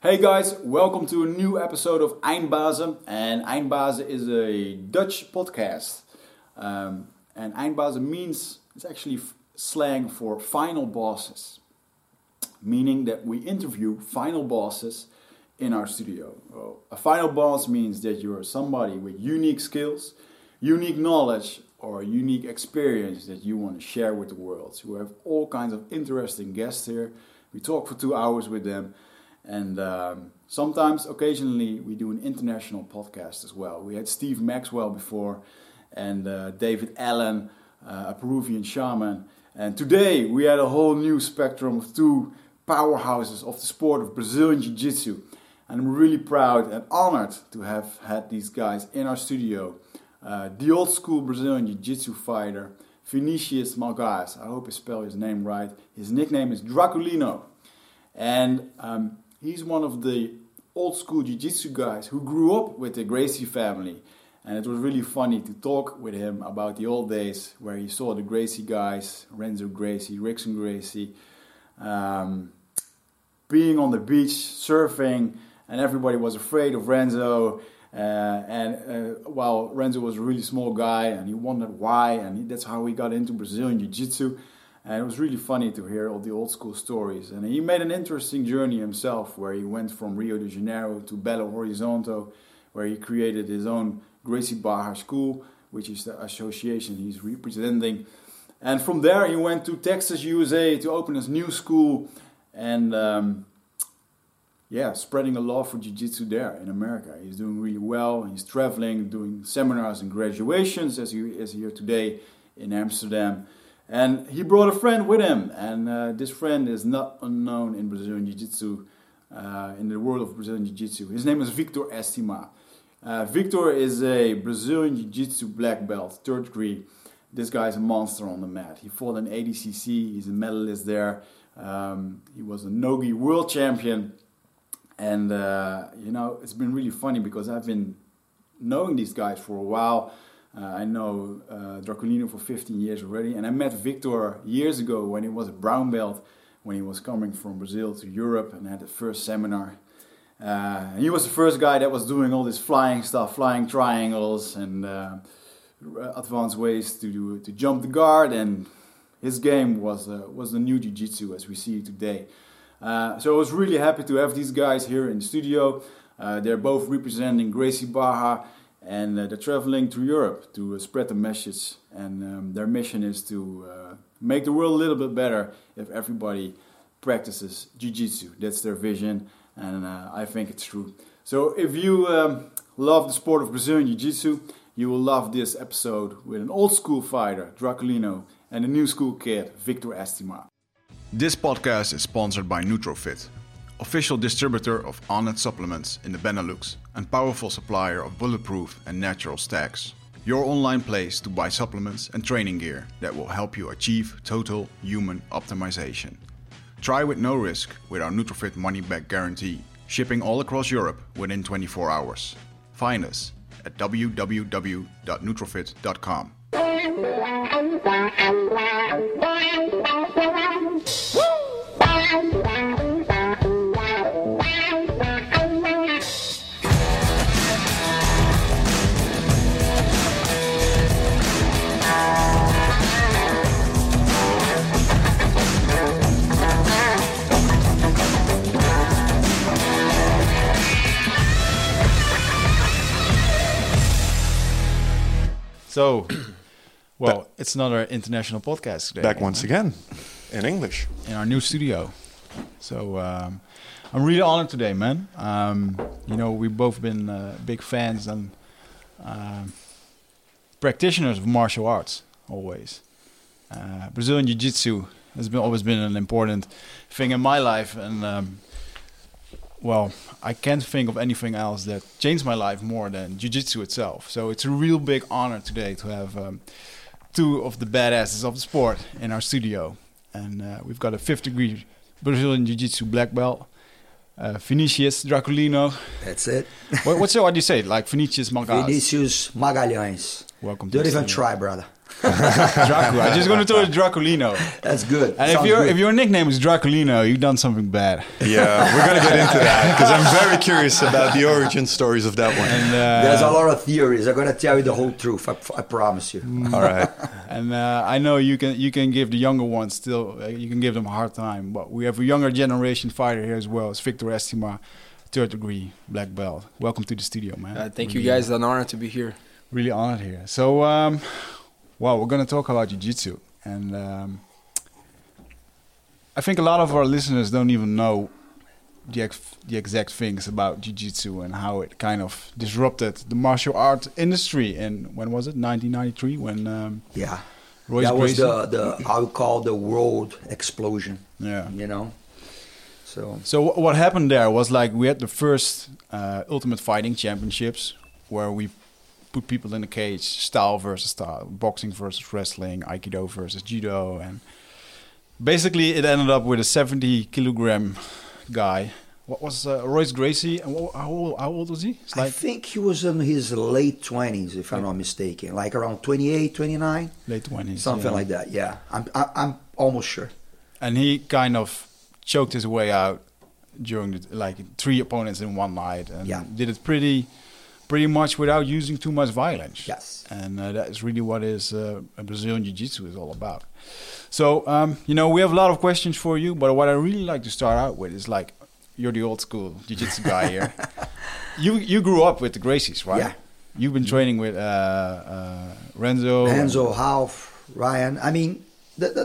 Hey guys, welcome to a new episode of Eindbazen. And Eindbazen is a Dutch podcast. Um, and Eindbazen means, it's actually slang for final bosses. Meaning that we interview final bosses in our studio. Well, a final boss means that you're somebody with unique skills, unique knowledge, or unique experience that you want to share with the world. So we have all kinds of interesting guests here. We talk for two hours with them. And um, sometimes, occasionally, we do an international podcast as well. We had Steve Maxwell before and uh, David Allen, uh, a Peruvian shaman. And today we had a whole new spectrum of two powerhouses of the sport of Brazilian Jiu Jitsu. And I'm really proud and honored to have had these guys in our studio. Uh, the old school Brazilian Jiu Jitsu fighter, Vinicius Malgaz. I hope I spell his name right. His nickname is Draculino. And um, he's one of the old school Jiu Jitsu guys who grew up with the Gracie family. And it was really funny to talk with him about the old days where he saw the Gracie guys, Renzo Gracie, Rickson Gracie, um, being on the beach, surfing, and everybody was afraid of Renzo. Uh, and uh, while Renzo was a really small guy, and he wondered why, and that's how he got into Brazilian Jiu Jitsu. And it was really funny to hear all the old school stories. And he made an interesting journey himself, where he went from Rio de Janeiro to Belo Horizonte, where he created his own Gracie Barra School, which is the association he's representing. And from there, he went to Texas, USA to open his new school. And um, yeah, spreading a love for jiu-jitsu there in America. He's doing really well. He's traveling, doing seminars and graduations as he is here today in Amsterdam. And he brought a friend with him, and uh, this friend is not unknown in Brazilian Jiu-Jitsu, uh, in the world of Brazilian Jiu-Jitsu. His name is Victor Estima. Uh, Victor is a Brazilian Jiu-Jitsu black belt, third degree. This guy is a monster on the mat. He fought in ADCC. He's a medalist there. Um, he was a Nogi world champion. And, uh, you know, it's been really funny because I've been knowing these guys for a while. Uh, I know uh, Draculino for 15 years already. And I met Victor years ago when he was a brown belt, when he was coming from Brazil to Europe and had the first seminar. Uh, he was the first guy that was doing all this flying stuff, flying triangles and uh, advanced ways to do, to jump the guard. And his game was uh, was the new jiu-jitsu as we see it today. Uh, so I was really happy to have these guys here in the studio. Uh, they're both representing Gracie Barra and uh, they're traveling to Europe to uh, spread the message. And um, their mission is to uh, make the world a little bit better if everybody practices jiu-jitsu. That's their vision, and uh, I think it's true. So if you um, love the sport of Brazilian jiu-jitsu, you will love this episode with an old school fighter, Draculino, and a new school kid, Victor Estima. This podcast is sponsored by Nutrofit, official distributor of Onnit supplements in the Benelux and powerful supplier of bulletproof and natural stacks. Your online place to buy supplements and training gear that will help you achieve total human optimization. Try with no risk with our Nutrofit money back guarantee, shipping all across Europe within 24 hours. Find us at www.nutrofit.com. So, well, it's another international podcast today. Back once again in English. in our new studio. So um, I'm really honored today, man. Um, you know, we've both been uh, big fans and um practitioners of martial arts always. Uh, Brazilian Jiu-Jitsu has been always been an important thing in my life, and um, well, I can't think of anything else that changed my life more than Jiu-Jitsu itself. So it's a real big honor today to have um, two of the badasses of the sport in our studio, and uh, we've got a fifth degree Brazilian Jiu-Jitsu black belt. Uh, Vinicius Draculino. That's it. what, what's your, what do you say? Like Vinicius Magalhães. Vinicius Magalhães. Welcome to Don't even try, brother. Dracu. I'm just going to throw it Draculino. That's good. And if your if your nickname is Draculino, you've done something bad. Yeah, we're gonna get into that because I'm very curious about the origin stories of that one. And uh, There's a lot of theories. I'm gonna tell you the whole truth. I, I promise you. All right. and uh, I know you can you can give the younger ones still uh, you can give them a hard time, but we have a younger generation fighter here as well. It's Victor Estima, third degree black belt. Welcome to the studio, man. Uh, thank you guys. It's an honor to be here. Really honored here. So, um, well, we're gonna talk about jiu-jitsu, and um, I think a lot of our listeners don't even know the ex- the exact things about jiu-jitsu and how it kind of disrupted the martial art industry. And when was it? 1993, when um, Yeah. Royce that was the, the I would call the world explosion. Yeah. You know. So So wh- what happened there was like we had the first uh, Ultimate Fighting Championships where we put people in a cage, style versus style, boxing versus wrestling, aikido versus judo, and basically it ended up with a 70 kilogram guy. What was uh, Royce Gracie? How, old, how old was he? It's I think he was in his late twenties, if I'm not mistaken, like around 28, 29, late 20s. something yeah. like that. Yeah, I'm I, I'm almost sure. and he kind of choked his way out during the like three opponents in one night and Yeah. did it pretty pretty much without using too much violence Yes. and uh, that is really what is uh, brazilian jiu-jitsu is all about so um, you know we have a lot of questions for you but what i really like to start out with is like you're the old school jiu-jitsu guy here you you grew up with the gracies right Yeah. you've been training with uh, uh, renzo and- Renzo, Ralph, Ryan. I mean, the, the,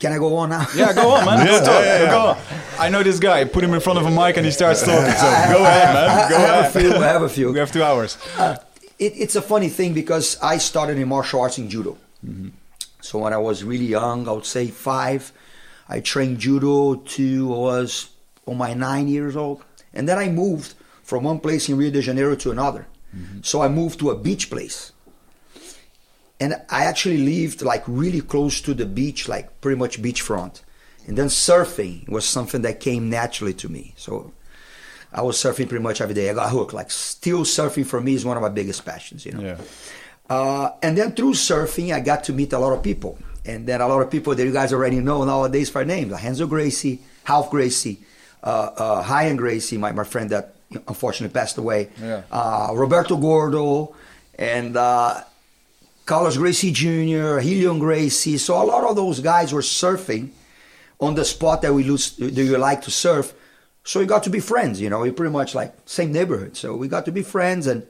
can I go on now? Yeah, go on, man. Go, Yeah, talk. yeah, yeah. go on. I know this guy. Put him in front of a mic and he starts talking. So I- go I- ahead, I- man. Go I have ahead. a few. I have a few. We have two hours. Uh, it, it's a funny thing because I started in martial arts in judo. Mm-hmm. So when I was really young, I would say five, I trained judo to I was on my nine years old, and then I moved from one place in Rio de Janeiro to another. Mm-hmm. So I moved to a beach place, and I actually lived like really close to the beach, like pretty much beachfront. And then surfing was something that came naturally to me. So I was surfing pretty much every day. I got hooked. Like still surfing for me is one of my biggest passions, you know. Yeah. Uh, and then through surfing, I got to meet a lot of people. And then a lot of people that you guys already know nowadays for names, like Renzo Gracie, Ralph Gracie, uh, uh, Ryan Gracie, my, my friend that unfortunately passed away, Yeah. uh, Roberto Gordo, and uh, Carlos Gracie Jr., Rilion Gracie. So a lot of those guys were surfing on the spot that we lose, that you like to surf. So we got to be friends, you know. We pretty much like same neighborhood, so we got to be friends, and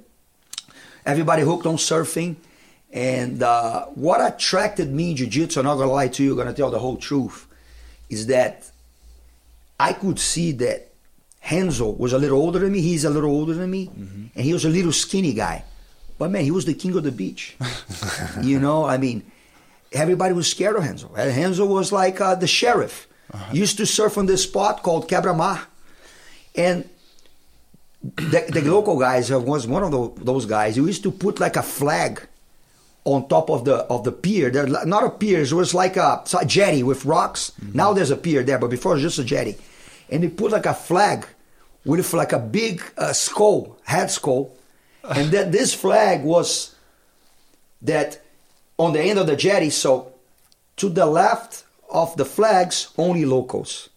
everybody hooked on surfing. And uh, what attracted me in jiu-jitsu, I'm not gonna lie to you, I'm gonna tell the whole truth, is that I could see that Renzo was a little older than me. He's a little older than me, and he was a little skinny guy. But man, he was the king of the beach. you know, I mean, everybody was scared of Renzo. And Renzo was like uh, the sheriff. Used to surf on this spot called Quebra-Mar. And the, the local guys uh, was one of tho- those guys who used to put like a flag on top of the of the pier. There, not a pier, it was like a, a jetty with rocks. Now there's a pier there, but before it was just a jetty. And they put like a flag with like a big uh, skull, head skull, and that this flag was that on the end of the jetty. So to the left of the flags, only locals.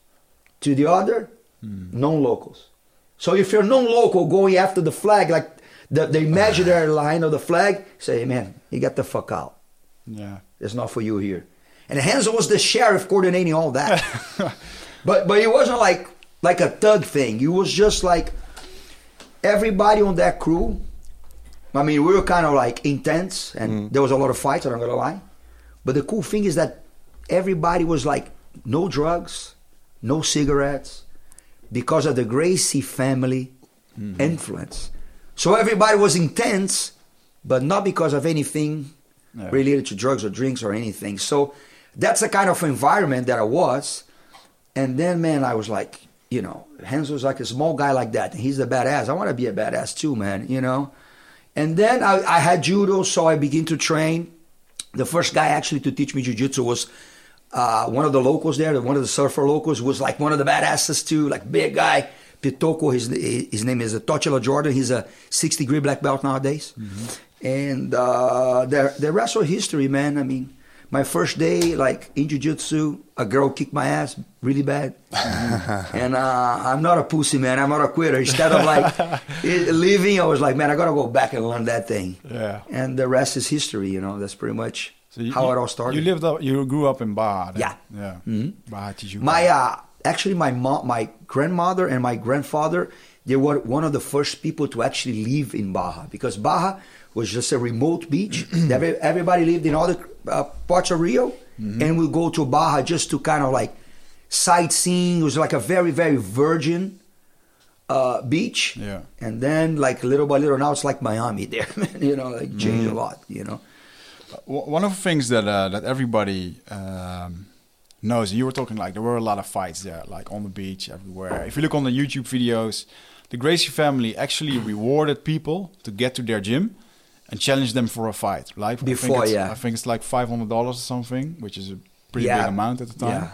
To the other, hmm. non-locals. So if you're non-local going after the flag, like the, the imaginary line of the flag, say, hey, man, you get the fuck out. Yeah. It's not for you here. And Renzo was the sheriff coordinating all that. but but it wasn't like like a thug thing. It was just like everybody on that crew. I mean, we were kind of like intense, and mm. there was a lot of fights. I'm not gonna lie. But the cool thing is that everybody was like, no drugs, no cigarettes, because of the Gracie family mm-hmm. influence. So everybody was intense, but not because of anything Yeah. related to drugs or drinks or anything. So that's the kind of environment that I was. And then, man, I was like, you know, Hans was like a small guy like that. And he's the badass. I want to be a badass too, man, you know? And then I, I had judo, so I began to train. The first guy actually to teach me jiu-jitsu was uh, one of the locals there, one of the surfer locals, was like one of the badasses too, like big guy. Pitoko, his his name is Tochila Jordan. He's a six degree black belt nowadays. and uh, the the rest was history, man. I mean, my first day like in jiu-jitsu, a girl kicked my ass really bad, and uh, I'm not a pussy, man. I'm not a quitter. Instead of like leaving, I was like, man, I gotta go back and learn that thing. Yeah. And the rest is history. You know, that's pretty much So you, how it all started. You lived up. You grew up in Barra. then? Yeah. Yeah. Mhm. Tijuca. My uh, actually, my mom, my grandmother, and my grandfather, they were one of the first people to actually live in Barra because Barra was just a remote beach. Everybody lived in other uh, parts of Rio, and we go to Barra just to kind of like sightseeing. It was like a very, very virgin uh, beach. Yeah. And then, like little by little, now it's like Miami there. you know, like changed a lot. You know. One of the things that uh, that everybody um, knows, you were talking like there were a lot of fights there, like on the beach, everywhere. If you look on the YouTube videos, the Gracie family actually rewarded people to get to their gym and challenge them for a fight. Like I think Before, it's- yeah. I think it's like five hundred dollars or something, which is a pretty Yeah. big amount at the time. Yeah.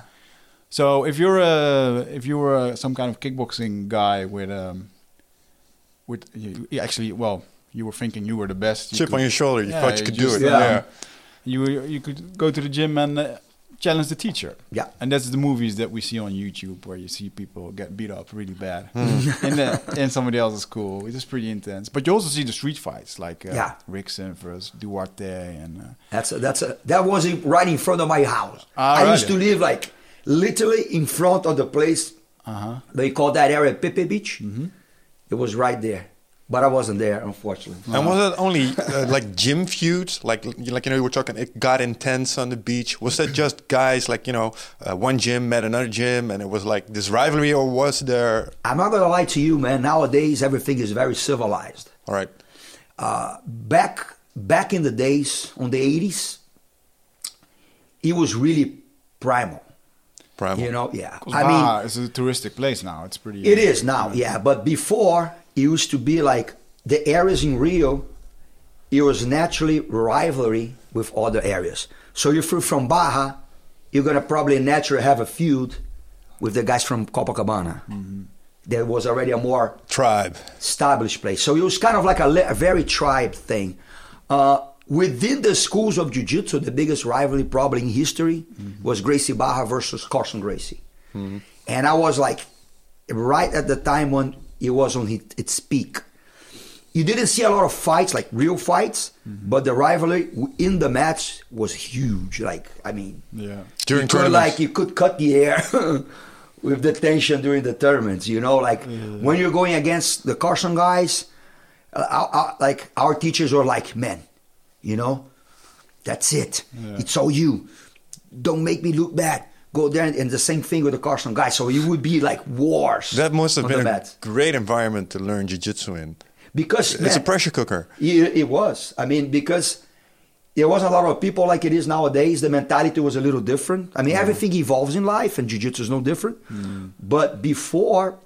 So if you're a if you were a, some kind of kickboxing guy with um with you, you actually well you were thinking you were the best you Chip could- on your shoulder. You Yeah, thought you you could do just- it. yeah. Yeah. you you could go to the gym and uh, challenge the teacher. Yeah. And that's the movies that we see on YouTube where you see people get beat up really bad Hmm. in the, in somebody else's school. It is pretty intense. But you also see the street fights like uh, Yeah. Rickson versus Duarte and uh, That's a, that's a, that was in- right in front of my house. Ah, I used to live like literally in front of the place. uh-huh. They call that area Pepe Beach. It was right there, but I wasn't there, unfortunately. And was it only uh, like gym feuds? Like, like you know, you were talking. It got intense on the beach. Was that just guys like you know, uh, one gym met another gym, and it was like this rivalry, or was there? I'm not gonna lie to you, man. Nowadays, everything is very civilized. All right, Uh, back back in the days, on the 80s, it was really primal. primal. You know, yeah. I mean, it's a touristic place now. It's pretty. It is now, yeah. But before, it used to be like the areas in Rio, it was naturally rivalry with other areas. So if you're from Barra, you're gonna probably naturally have a feud with the guys from Copacabana. Mm-hmm. There was already a more tribe. established place. So it was kind of like a, le- a very tribe thing. Uh, within the schools of jiu-jitsu, the biggest rivalry probably in history mm-hmm. was Gracie Barra versus Carlson Gracie. Mm-hmm. And I was like, right at the time when it was on its, its peak. You didn't see a lot of fights, like real fights, mm-hmm. but the rivalry in the match was huge. Like, I mean, Yeah. During you could, tournaments. like you could cut the air with the tension during the tournaments. You know, like when you're going against the Carlson guys, uh, our- our- like our teachers were like, "Man, you know, that's it. It's all you. Don't make me look bad." Go there and, and the same thing with the Carlson guys. So it would be like wars. That must have been a mat. great environment to learn jiu-jitsu in. because It's a pressure cooker. it, it was. I mean, because there was a lot of people like it is nowadays. The mentality was a little different. I mean, everything evolves in life, and jiu-jitsu is no different. But before,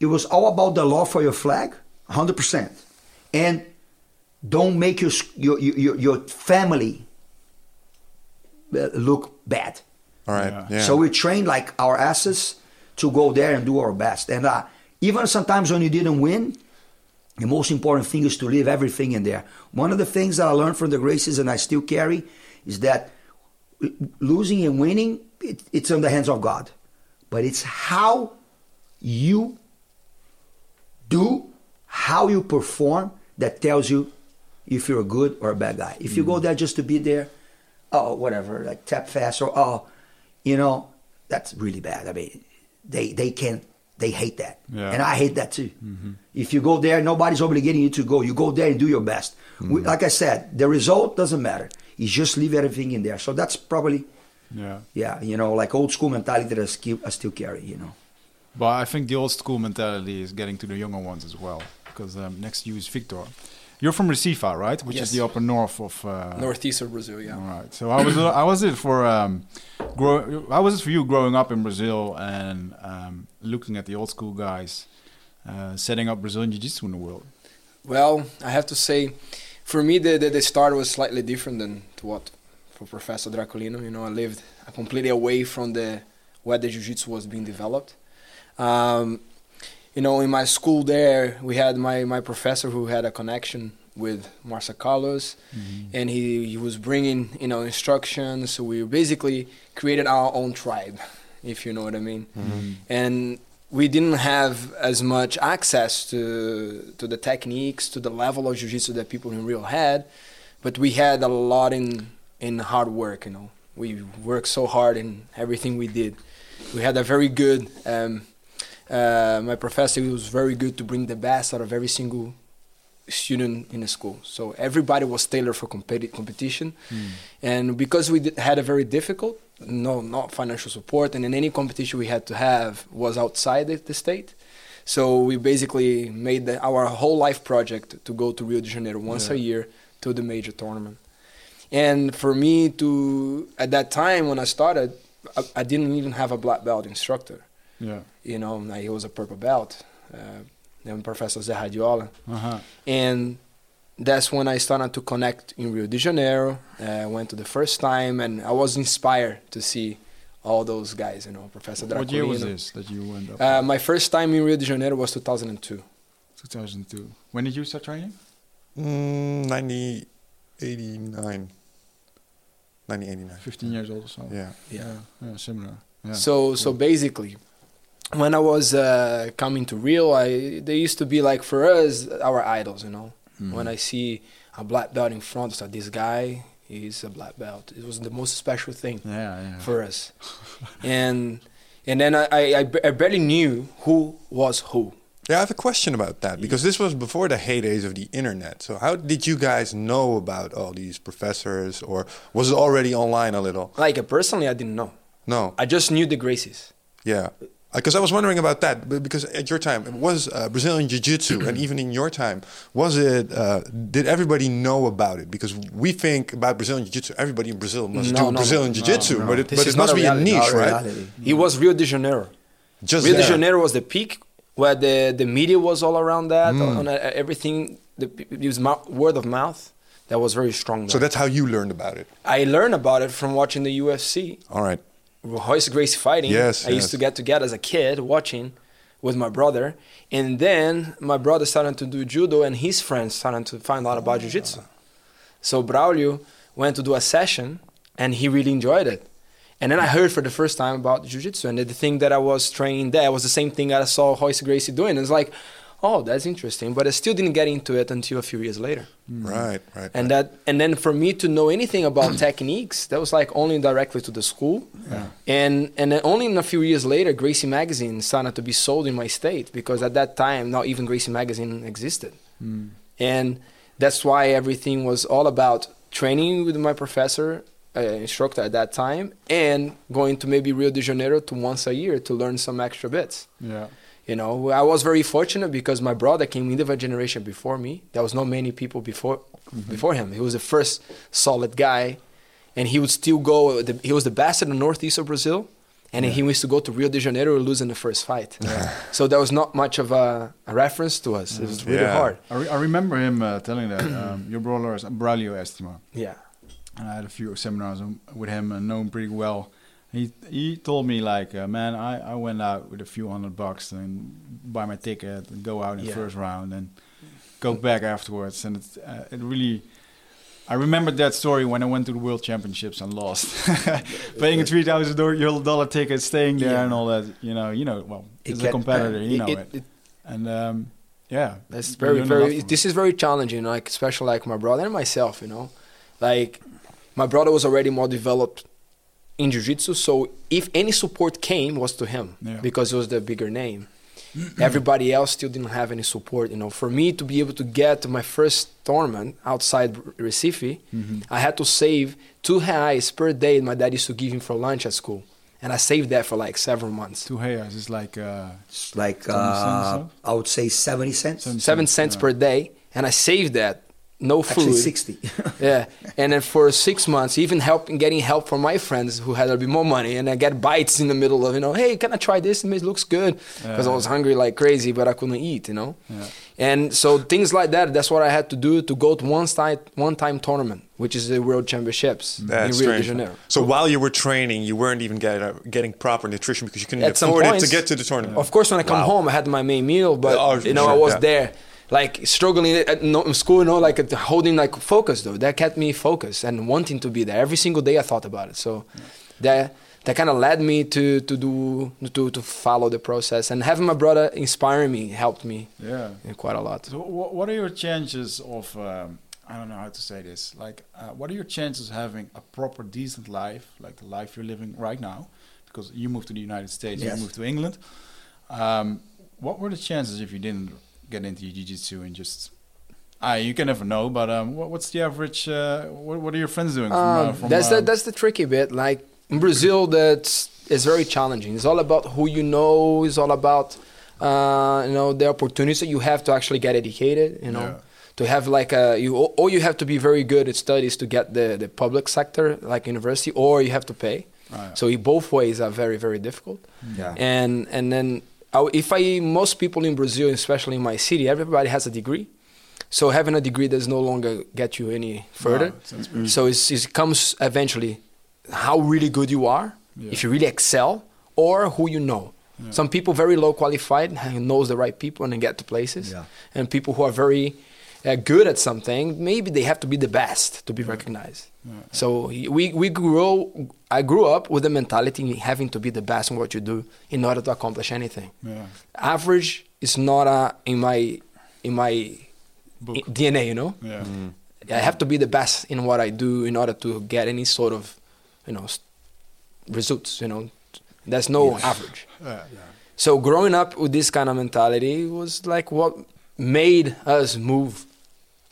it was all about the law for your flag, hundred percent, and don't make your your your, your family uh, look bad. All right. Yeah. Yeah. So we trained like our asses to go there and do our best. And uh, even sometimes when you didn't win, the most important thing is to leave everything in there. One of the things that I learned from the Gracies and I still carry is that losing and winning, it, it's in the hands of God. But it's how you do, how you perform that tells you if you're a good or a bad guy. If you go there just to be there, oh, whatever, like tap fast or oh, you know, that's really bad. I mean, they they can't, they hate that, Yeah. and I hate that too. If you go there, nobody's obligating you to go. You go there and do your best. We, like I said, the result doesn't matter. You just leave everything in there. So that's probably, Yeah. yeah, you know, like old school mentality that I still, I still carry. You know. But I think the old school mentality is getting to the younger ones as well. Because um, next to you is Victor. You're from Recife, right? Which Yes. is the upper north of. Uh, Northeast of Brazil, yeah. All right. So how was it, how was it for um, grow, how was it for you growing up in Brazil and um, looking at the old school guys uh, setting up Brazilian Jiu-Jitsu in the world? Well, I have to say, for me, the, the, the start was slightly different than to what for Professor Draculino. You know, I lived completely away from the where the jiu-jitsu was being developed. Um, you know, in my school there, we had my, my professor who had a connection with Master Carlos, and he, he was bringing you know instructions. So we basically created our own tribe, if you know what I mean. And we didn't have as much access to to the techniques, to the level of jiu-jitsu that people in Rio had, but we had a lot in in hard work. You know, we worked so hard in everything we did. We had a very good. Um, uh, my professor was very good to bring the best out of every single student in the school. So everybody was tailored for competi- competition, and because we did, had a very difficult, no, not financial support, and in any competition we had to have was outside the, the state. So we basically made the, our whole life project to go to Rio de Janeiro once a year to the major tournament. And for me to at that time when I started, I, I didn't even have a black belt instructor. Yeah. You know, like, he was a purple belt. Uh, then Professor Zé Radiola Uh-huh. and that's when I started to connect in Rio de Janeiro. I uh, went to the first time, and I was inspired to see all those guys. You know, Professor Draculino. What year was this that you went up? Uh, my first time in Rio de Janeiro was 2002. 2002. When did you start training? Mm, 90, 89. 1989. 15 years old or so. Yeah. Yeah. Yeah, similar. Yeah. So so basically, when I was uh, coming to Rio, I they used to be like for us our idols. You know, Mm-hmm. when I see a black belt in front, so this guy is a black belt. It was the most special thing. yeah, yeah. for us. and and then I, I, I barely knew who was who. Yeah, I have a question about that because this was before the heydays of the internet. So, how did you guys know about all these professors, or was it already online a little? Like personally, I didn't know. No. I just knew the Gracies. Yeah. Because I was wondering about that, because at your time it was uh, Brazilian Jiu-Jitsu, and even in your time, was it? Uh, did everybody know about it? Because we think about Brazilian Jiu-Jitsu, everybody in Brazil must No, do no, no. Brazilian Jiu-Jitsu, but it, but it must be a niche, right? It was Rio de Janeiro. Just Rio de. Janeiro was the peak where the, the media was all around that, Mm. on uh, everything. The, it was word of mouth that was very strong. So that's how you learned about it. I learned about it from watching the UFC. All right. Royce Gracie fighting. Yes, I yes. used to get together as a kid watching with my brother, and then my brother started to do judo, and his friends started to find out about jiu-jitsu. So Braulio went to do a session, and he really enjoyed it. And then I heard for the first time about jiu-jitsu, and the thing that I was training there was the same thing I saw Royce Gracie doing. It's like, oh, that's interesting, but I still didn't get into it until a few years later. Right, right. And that, and then for me to know anything about techniques, that was like only directly to the school. Yeah. And and then only in a few years later, Gracie magazine started to be sold in my state because at that time, not even Gracie magazine existed. And that's why everything was all about training with my professor, uh, instructor at that time, and going to maybe Rio de Janeiro to once a year to learn some extra bits. Yeah. You know, I was very fortunate because my brother came in the generation before me. There was not many people before before him. He was the first solid guy, and he would still go. The, he was the best in the northeast of Brazil, and he used to go to Rio de Janeiro and lose in the first fight. So there was not much of a, a reference to us. It was really Yeah. hard. I, re- I remember him uh, telling that um, your brother is Braulio Estima. Yeah. And I had a few seminars um, with him and know him pretty well. He he told me like, uh, man, I, I went out with a few hundred bucks and buy my ticket and go out in Yeah. the first round and go back afterwards. And it uh, it really, I remembered that story when I went to the World Championships and lost, paying a three thousand dollar ticket, staying there Yeah. and all that. You know, you know, well, It as a competitor, you know it- it. it- And um, yeah, That's very, learn a lot very. This is very challenging, like especially like my brother and myself. You know, like my brother was already more developed in jiu-jitsu, so if any support came, was to him Yeah. because he was the bigger name. Everybody else still didn't have any support. You know, for me to be able to get to my first tournament outside Recife, Mm-hmm. I had to save two reais per day. My dad used to give him for lunch at school, and I saved that for like several months. Two reais is like uh, It's like uh, cents, I would say seventy cents. Seven Seven cents, cents yeah. per day, and I saved that. No food. Actually, sixty. yeah, and then for six months, even helping getting help from my friends who had a bit more money, and I get bites in the middle of you know, hey, can I try this? It looks good because I was hungry like crazy, but I couldn't eat, you know. Yeah. And so things like that. That's what I had to do to go to one time one time tournament, which is the World Championships That's in Rio de. Janeiro. So while you were training, you weren't even get, uh, getting proper nutrition because you couldn't At some afford it to get to the tournament. Of course, when I come Wow. home, I had my main meal, but Oh, you know, sure, I was yeah. there like struggling at no, in school, you know, like at holding like focus though. That kept me focused and wanting to be there. Every single day I thought about it. So that that kind of led me to to do to to follow the process. And having my brother inspiring me helped me Yeah. quite a lot. So, what are your chances of? Um, I don't know how to say this. Like, uh, what are your chances of having a proper, decent life, like the life you're living right now? Because you moved to the United States, Yes. you moved to England. Um, what were the chances if you didn't get into jiu-jitsu and just? Ah, you can never know. But um, what, what's the average? Uh, what, what are your friends doing? From, uh, Um, from, that's the that's the tricky bit. Like in Brazil, that's it's very challenging. It's all about who you know. It's all about uh, you know the opportunities that you have to actually get educated. You know, Yeah. to have like a you or you have to be very good at studies to get the the public sector like university, or you have to pay. Ah, yeah. So both ways are very very difficult. Yeah. And and then I- if I most people in Brazil, especially in my city, everybody has a degree. So having a degree does no longer get you any further. Wow, So it's, it comes eventually how really good you are, Yeah. if you really excel, or who you know. Some people very low qualified knows the right people and then get to places, Yeah. and people who are very uh, good at something maybe they have to be the best to be recognized. So we we grew I grew up with the mentality having to be the best in what you do in order to accomplish anything. yeah. Average is not a, in my in my Book. DNA, you know. Yeah. I have to be the best in what I do in order to get any sort of, you know, results. You know, there's no average. Yeah. So growing up with this kind of mentality was like what made us move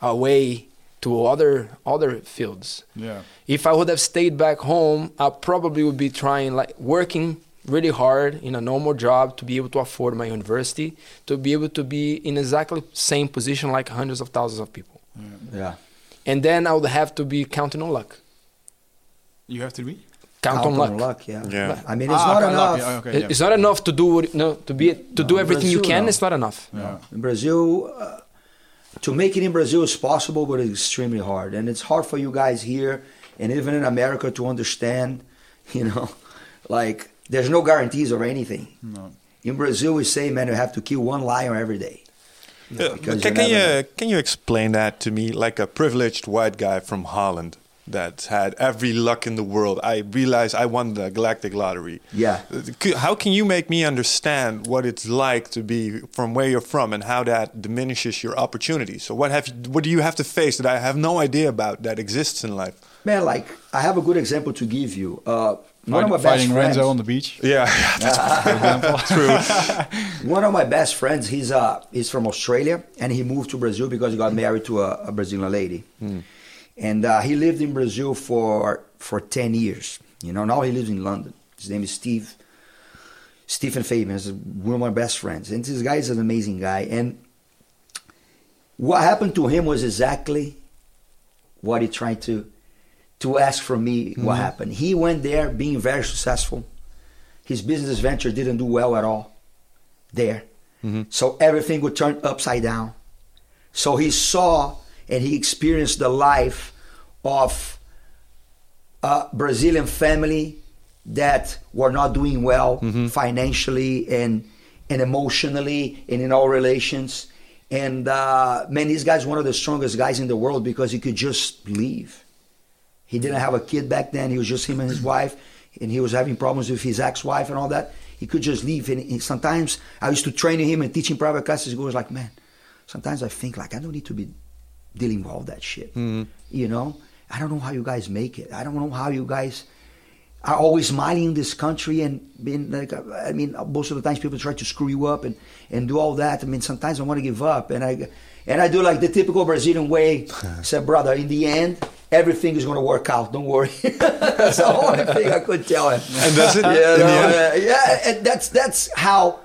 away to other other fields. Yeah. If I would have stayed back home, I probably would be trying like working really hard in a normal job to be able to afford my university, to be able to be in exactly same position like hundreds of thousands of people. Yeah. And then I would have to be counting on luck. You have to be. Count, on luck. yeah. Yeah. I mean, it's Ah, not enough. lucky. Okay, yeah. It's not enough to do what, no to be to No, do everything you can. no. It's not enough. Yeah. In Brazil, uh, to make it in Brazil is possible, but it's extremely hard, and it's hard for you guys here and even in America to understand. You know, like there's no guarantees or anything. No. In Brazil, we say, man, you have to kill one lion every day. Uh, Because can, can you can you explain that to me, like a privileged white guy from Holland that's had every luck in the world? I realize I won the Galactic Lottery. Yeah. How can you make me understand what it's like to be from where you're from and how that diminishes your opportunities? So what have you, what do you have to face that I have no idea about that exists in life? Man, like I have a good example to give you. Uh, one of my Fight- best fighting friends. Renzo on the beach. Yeah, True. One of my best friends, he's uh he's from Australia and he moved to Brazil because he got married to a, a Brazilian lady, and uh, he lived in Brazil for for ten years. You know, now he lives in London. His name is Steve. Stephen Fabian is one of my best friends, and this guy is an amazing guy. And what happened to him was exactly what he tried to to ask from me. What happened? He went there being very successful. His business venture didn't do well at all there. So everything would turn upside down. So he saw and he experienced the life of a Brazilian family that were not doing well financially and and emotionally and in all relations. And uh, man, this guy's one of the strongest guys in the world because he could just leave. He didn't have a kid back then. He was just him and his wife, and he was having problems with his ex-wife and all that. He could just leave. And he- sometimes I used to train him and teach him private classes. He was like, "Man, sometimes I think like I don't need to be dealing with all that shit. Mm-hmm. You know, I don't know how you guys make it. I don't know how you guys are always smiling in this country and being like I mean most of the times people try to screw you up and and do all that. I mean sometimes I want to give up and I and I do like the typical Brazilian way. I said, brother, in the end, everything is going to work out. Don't worry. that's the only thing I could tell him. and does it? Yeah, no, yeah, and that's that's how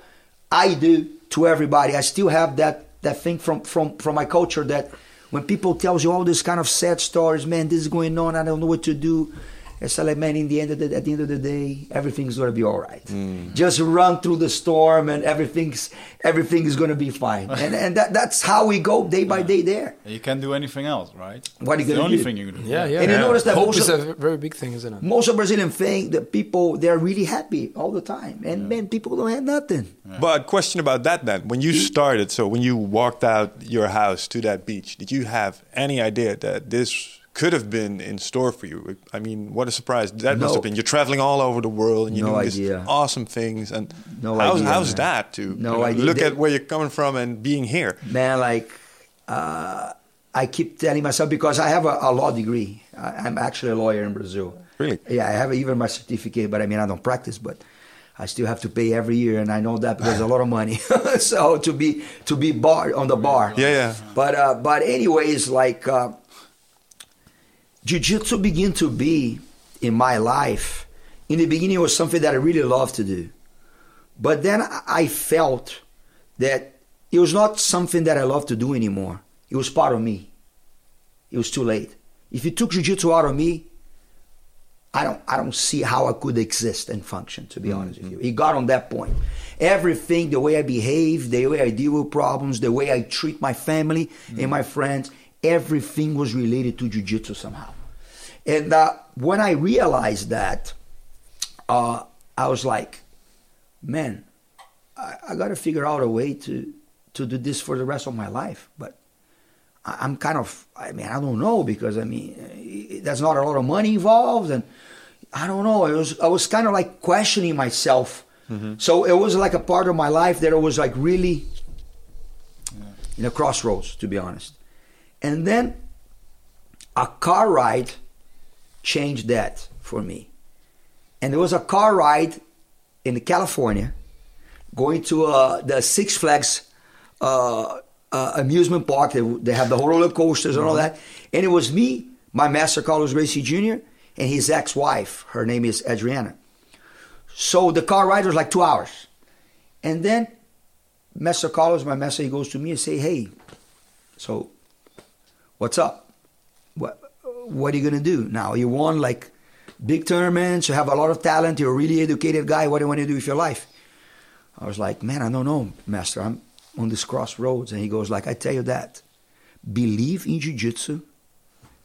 I do to everybody. I still have that that thing from from from my culture that when people tells you all this kind of sad stories, man, this is going on, I don't know what to do. I said, like, man, in the end of the, at the end of the day, everything's gonna be all right. Mm. Just run through the storm, and everything's everything is gonna be fine. and and that, that's how we go day by day there. You can't do anything else, right? What are you It's the gonna only do? thing you can do. Yeah, yeah. And you notice that hope most is of- a very big thing, isn't it? Most of Brazilian think that people they're really happy all the time, and man, people don't have nothing. But question about that then. When you started, so when you walked out your house to that beach, did you have any idea that this could have been in store for you? I mean, what a surprise that must have been. You're traveling all over the world and you're No doing idea. these awesome things. And No how's, idea, how's man. that to No you know, idea. look They- at where you're coming from and being here? man, like uh, I keep telling myself because I have a, a law degree. I, I'm actually a lawyer in Brazil. Really? Yeah, I have even my certificate, but I mean I don't practice, but I still have to pay every year, and I know that because a lot of money. so to be to be bar on the bar. Yeah, yeah. But uh, but anyways, like uh, jiu-jitsu began to be in my life. In the beginning, it was something that I really loved to do, but then I- felt that it was not something that I loved to do anymore. It was part of me. It was too late. If you took jiu-jitsu out of me, I don't I don't see how I could exist and function, to be mm-hmm. honest with you. It got on that point. Everything, the way I behave, the way I deal with problems, the way I treat my family and mm-hmm. my friends, everything was related to jiu-jitsu somehow. And uh, when I realized that, uh, I was like, man, I, I got to figure out a way to to do this for the rest of my life. But I- I'm kind of, I mean, I don't know because I mean, eh, there's not a lot of money involved, and I don't know. It was I was kind of like questioning myself. So it was like a part of my life that I was like really in a crossroads, to be honest. And then a car ride changed that for me. And there was a car ride in California going to uh, the Six Flags uh, uh, amusement park. They, they have the whole roller coasters and all that. And it was me, my master Carlos Gracie Jr., and his ex-wife. Her name is Adriana. So the car ride was like two hours. And then Master Carlos, my master, he goes to me and say, hey, so what's up? What, what are you going to do now? You won like big tournaments, you have a lot of talent, you're a really educated guy. What do you want to do with your life? I was like, man, I don't know, master. I'm on this crossroads. And he goes like, I tell you that. Believe in jiu-jitsu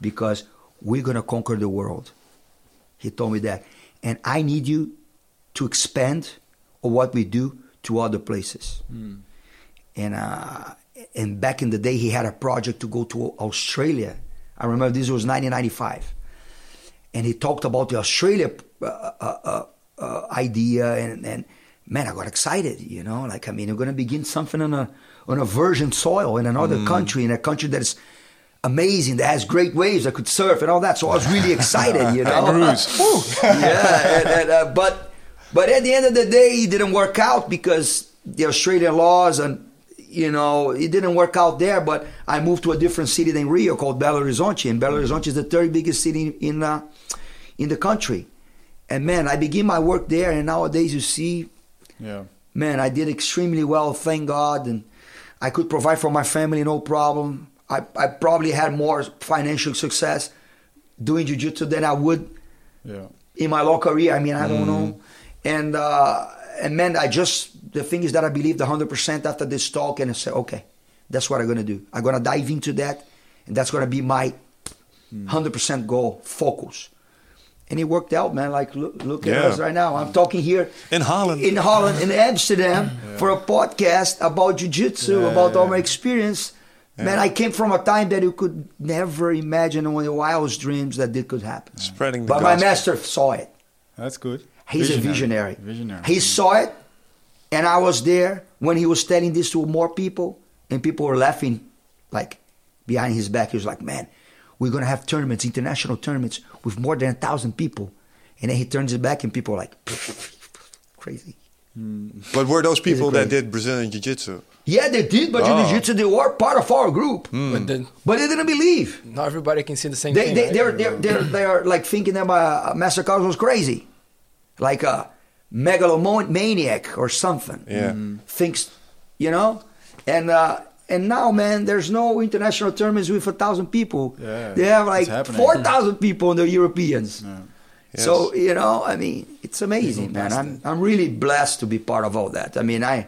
because we're going to conquer the world. He told me that. And I need you to expand on what we do to other places. And uh, and back in the day, he had a project to go to Australia. I remember this was 1995, and he talked about the Australia uh, uh, uh, uh, idea, and, and man, I got excited. You know, like I mean, we're going to begin something on a on a virgin soil in another country, in a country that is amazing, that has great waves, that could surf and all that. So I was really excited. You know, yeah, and, and, uh, but but at the end of the day, it didn't work out because the Australian laws and you know it didn't work out there. But I moved to a different city than Rio called Belo Horizonte, and Belo Horizonte is the third biggest city in uh, in the country. And man, I began my work there, and nowadays you see, Yeah. man, I did extremely well, thank God, and I could provide for my family no problem. I, I probably had more financial success doing jiu-jitsu than I would Yeah. in my law career. I mean, I don't know. And uh, and man, I just the thing is that I believed 100 percent after this talk, and I said, okay, that's what I'm gonna do. I'm gonna dive into that, and that's gonna be my 100 percent goal, focus. And it worked out, man. Like look, look at us right now. I'm talking here In Holland. in Holland, in Amsterdam, for a podcast about jiu-jitsu, Yeah, about yeah, all my yeah. experience. Man, I came from a time that you could never imagine in the wildest dreams that it could happen. Spreading the But my master saw it. That's good. He's a visionary. Visionary. He saw it, and I was there when he was telling this to more people, and people were laughing, like behind his back. He was like, "Man, we're gonna have tournaments, international tournaments, with more than a thousand people." And then he turns it back, and people are like, "Crazy." Hmm. But were those people that did Brazilian Jiu Jitsu? Yeah, they did, but Oh. jiu-jitsu they were part of our group, hmm. But then but they didn't believe. not everybody can see the same They, thing. they, right? they're, they're, they're, they're like thinking that uh, Master Carlos was crazy, like a megalomaniac or something. Yeah. Thinks, you know, and uh, and now, man, there's no international tournaments with a thousand people. Yeah, they have like four thousand people in the Europeans. Yeah. Yes. So you know, I mean, it's amazing, man. I'm I'm really blessed to be part of all that. I mean, I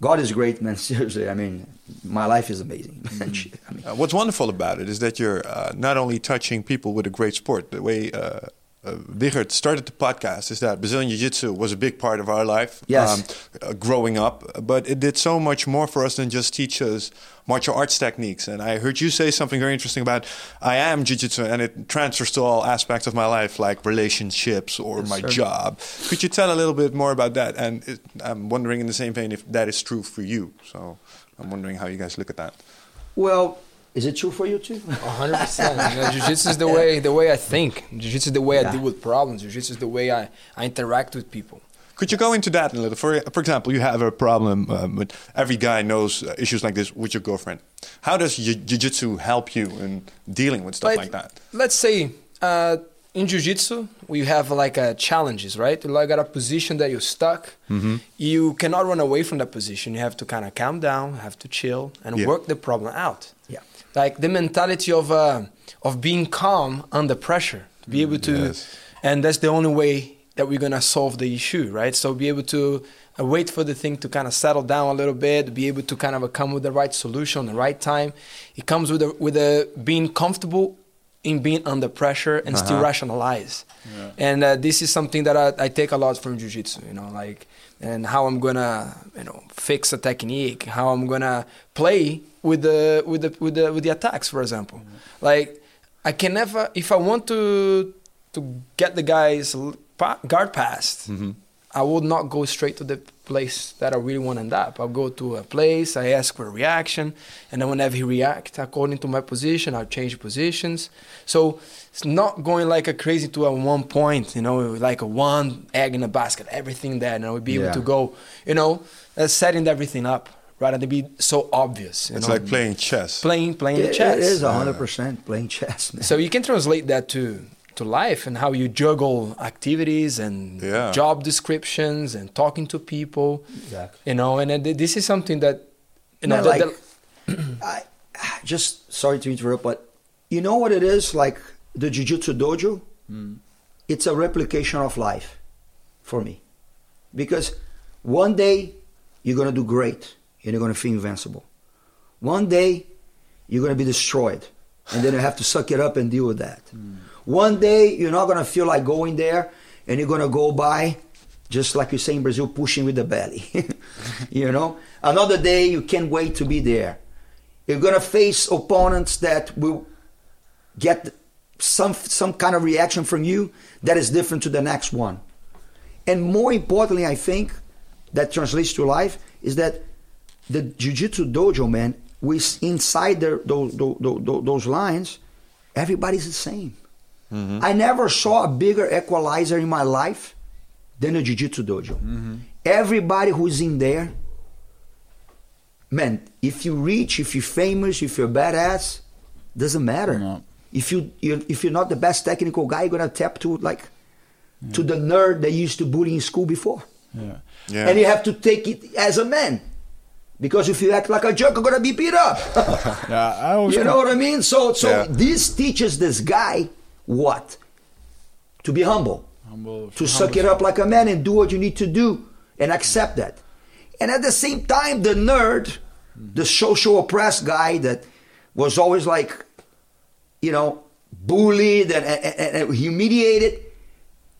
God is great, man. Seriously, I mean, my life is amazing. man. Shit, I mean, Uh, what's wonderful about it is that you're uh, not only touching people with a great sport. The way uh, uh, Wigert started the podcast is that Brazilian Jiu Jitsu was a big part of our life Yes. uh, growing up, but it did so much more for us than just teach us martial arts techniques. And I heard you say something very interesting about I am Jiu Jitsu and it transfers to all aspects of my life, like relationships or my sir. job. Could you tell a little bit more about that? And it, I'm wondering in the same vein if that is true for you. So I'm wondering how you guys look at that. well, is it true for you too? hundred percent. You know, Jiu-jitsu is the way the way I think. Jiu-jitsu is the way Yeah. I deal with problems. Jiu-jitsu is the way I, I interact with people. Could you go into that a little? For for example, you have a problem um, with every guy knows uh, issues like this with your girlfriend. How does jiu- jiu-jitsu help you in dealing with stuff Like, like that? Let's say uh, in jiu-jitsu we have like uh, challenges, right? You like got a position that you're stuck. Mm-hmm. You cannot run away from that position. You have to kind of calm down, have to chill, and Yeah. work the problem out. Yeah. Like the mentality of uh, of being calm under pressure, to be able to, Yes. and that's the only way that we're gonna solve the issue, right? So be able to uh, wait for the thing to kind of settle down a little bit, be able to kind of come with the right solution, the right time. It comes with a, with a being comfortable in being under pressure and still Uh-huh. rationalize. And uh, this is something that I, I take a lot from jiu-jitsu, you know, like and how I'm gonna, you know, fix a technique, how I'm gonna play with the with the with the with the attacks, for example. Like I can never, if I want to to get the guy's guard past, I would not go straight to the place that I really want to end up. I'll go to a place, I ask for a reaction, and then whenever he reacts according to my position, I'll change positions. So it's not going like a crazy to a one point, you know, like a one egg in a basket, everything there, and I would be able Yeah. to go, you know, uh, setting everything up rather than be so obvious. You It's know? like playing chess. playing playing the It- chess. It is hundred percent playing chess, man. So you can translate that to to life and how you juggle activities and Yeah. job descriptions and talking to people. Exactly. You know, and uh, this is something that you know Man, that- like- I just sorry to interrupt, but you know what it is like the Jiu-Jitsu dojo. It's a replication of life for me, because one day you're gonna do great and you're gonna feel invincible. One day you're gonna be destroyed, and then you have to suck it up and deal with that. Hmm. One day you're not gonna feel like going there, and you're gonna go by just like you say in Brazil, pushing with the belly. you know, another day you can't wait to be there. You're gonna face opponents that will get some some kind of reaction from you that is different to the next one. And more importantly, I think that translates to life is that the jiu-jitsu dojo, man, we inside the, those, those, those lines, everybody's the same. Mm-hmm. I never saw a bigger equalizer in my life than a jiu-jitsu dojo. Mm-hmm. Everybody who's in there, man, if you reach, if you're famous, if you're badass, doesn't matter. No. If you you're, if you're not the best technical guy, you're gonna tap to like to the nerd that used to bully in school before, Yeah. Yeah. and you have to take it as a man, because if you act like a jerk, you're gonna be beat up. Yeah, you know what I mean? So so Yeah. this teaches this guy what to be humble humble, to suck it up like a man and do what you need to do and accept that. And at the same time, the nerd, the social oppressed guy that was always like, you know, bullied and, and, and humiliated,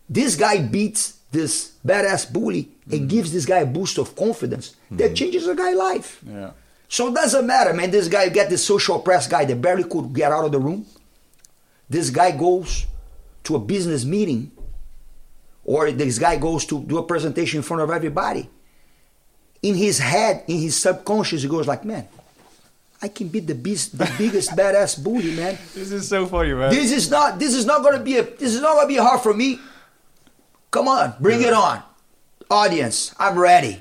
this guy beats this badass bully and mm. gives this guy a boost of confidence that mm. changes a guy's life. Yeah. So it doesn't matter, man. This guy get this social oppressed guy that barely could get out of the room. This guy goes to a business meeting, or this guy goes to do a presentation in front of everybody. In his head, in his subconscious, he goes like, "Man, I can beat the beast, the biggest badass bully, man. This is so funny, man. This is not, this is not gonna be a, this is not gonna be hard for me. Come on, bring it on, audience. I'm ready."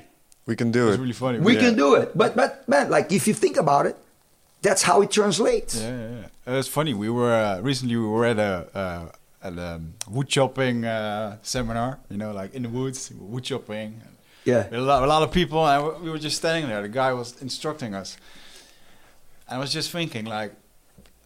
we can do it. it's it. really funny. We yeah. can do it. But but man, like if you think about it, that's how it translates. Yeah, yeah, yeah. Uh, it's funny. We were uh, recently we were at a uh, at a wood chopping uh, seminar. You know, like in the woods, wood chopping. Yeah. A lot, a lot of people, and we- we were just standing there. The guy was instructing us. and I was just thinking, like,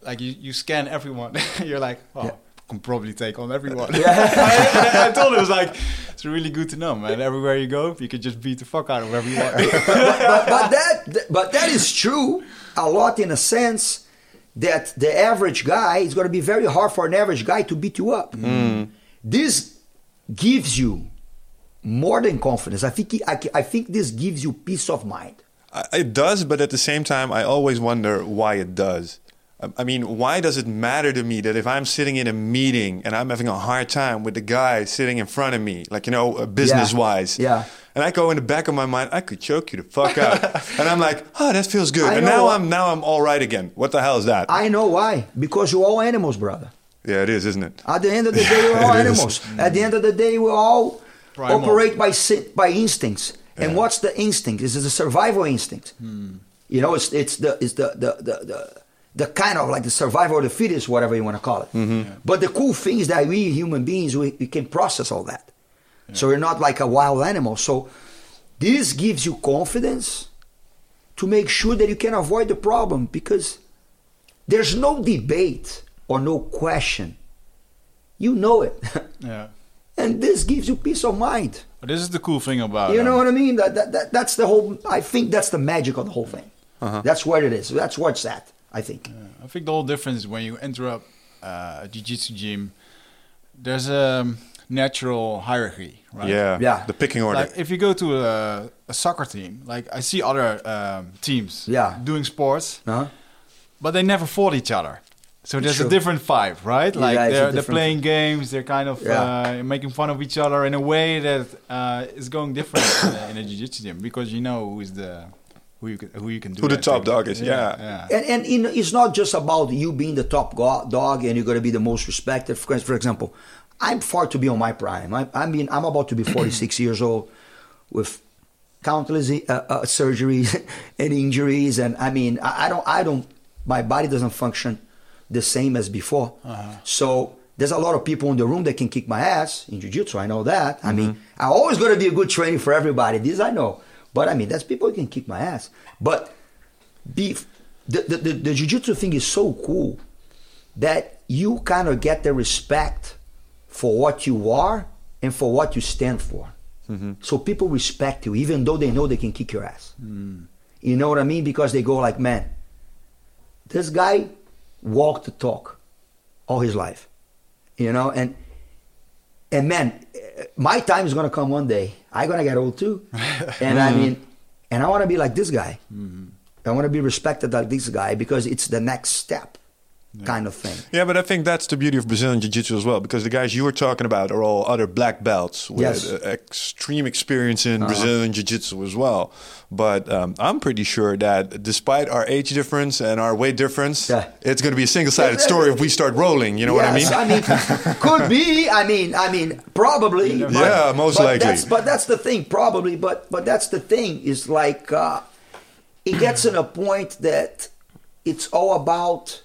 like you, you scan everyone. You're like, oh, Yeah. Can probably take on everyone. I, I told him it was like it's really good to know, man. Everywhere you go, you can just beat the fuck out of everyone. but, but that but that is true a lot in a sense that the average guy is going to be very hard for an average guy to beat you up. Mm. This gives you more than confidence. I think I, I think this gives you peace of mind. It does, but at the same time, I always wonder why it does. I- I mean, why does it matter to me that if I'm sitting in a meeting and I'm having a hard time with the guy sitting in front of me, like, you know, uh, business wise, Yeah. and I go in the back of my mind, I could choke you the fuck out. and I'm like, oh, that feels good. I and now what- I'm now I'm all right again. What the hell is that? I know why. Because you're all animals, brother. yeah, it is, isn't it? At the end of the day, we're all It is. animals. At the end of the day, we all Primal. operate by si- by instincts. And what's the instinct? This is a survival instinct. Hmm. You know, it's it's the it's the the, the the the kind of like the survival of the fittest, whatever you want to call it. But the cool thing is that we human beings we, we can process all that. So we're not like a wild animal. So this gives you confidence to make sure that you can avoid the problem because there's no debate or no question. You know it. yeah. and this gives you peace of mind. But this is the cool thing about it. You um, know what I mean? That, that, that that's the whole I think that's the magic of the whole thing. That's where it is. That's what's it's at, I think. I think the whole difference is when you enter up uh, a jiu-jitsu gym, there's a natural hierarchy, right? Yeah. Yeah. The picking order. Like if you go to a, a soccer team, like I see other um, teams Yeah. doing sports, Huh? but they never fought each other. So there's True. a different vibe, right? Like Yeah, they're, they're playing games, they're kind of Yeah. uh, making fun of each other in a way that uh, is going different in, a, in a jiu-jitsu gym because you know who is the who you can, who you can do Who the top to. dog is, yeah. yeah. And and in, it's not just about you being the top go- dog and you're going to be the most respected. For, for example, I'm far to be on my prime. I, I mean, I'm about to be 46 years old with countless uh, uh, surgeries and injuries, and I mean, I, I don't, I don't, my body doesn't function the same as before. So there's a lot of people in the room that can kick my ass in jiu-jitsu. I know that. I mean, I'm always got to be a good training for everybody. This I know. But I mean, that's people who can kick my ass. But be, the, the, the, the jiu-jitsu thing is so cool that you kind of get the respect for what you are and for what you stand for. Mm-hmm. So people respect you even though they know they can kick your ass. Mm. You know what I mean? Because they go like, man, this guy walked the talk all his life. You know, and and man, my time is gonna come one day. I'm gonna get old too. and I mm. mean, and I wanna be like this guy. Mm-hmm. I wanna be respected like this guy because it's the next step kind of thing. Yeah, but I think that's the beauty of Brazilian Jiu Jitsu as well, because the guys you were talking about are all other black belts with Yes. extreme experience in Brazilian Jiu Jitsu as well. But um, I'm pretty sure that despite our age difference and our weight difference, Yeah. it's going to be a single sided story if we start rolling. You know what I mean? I mean, could be. I mean, I mean, probably. but- Yeah, most but likely. That's, but that's the thing, probably. But but that's the thing is like uh, it gets in a point that it's all about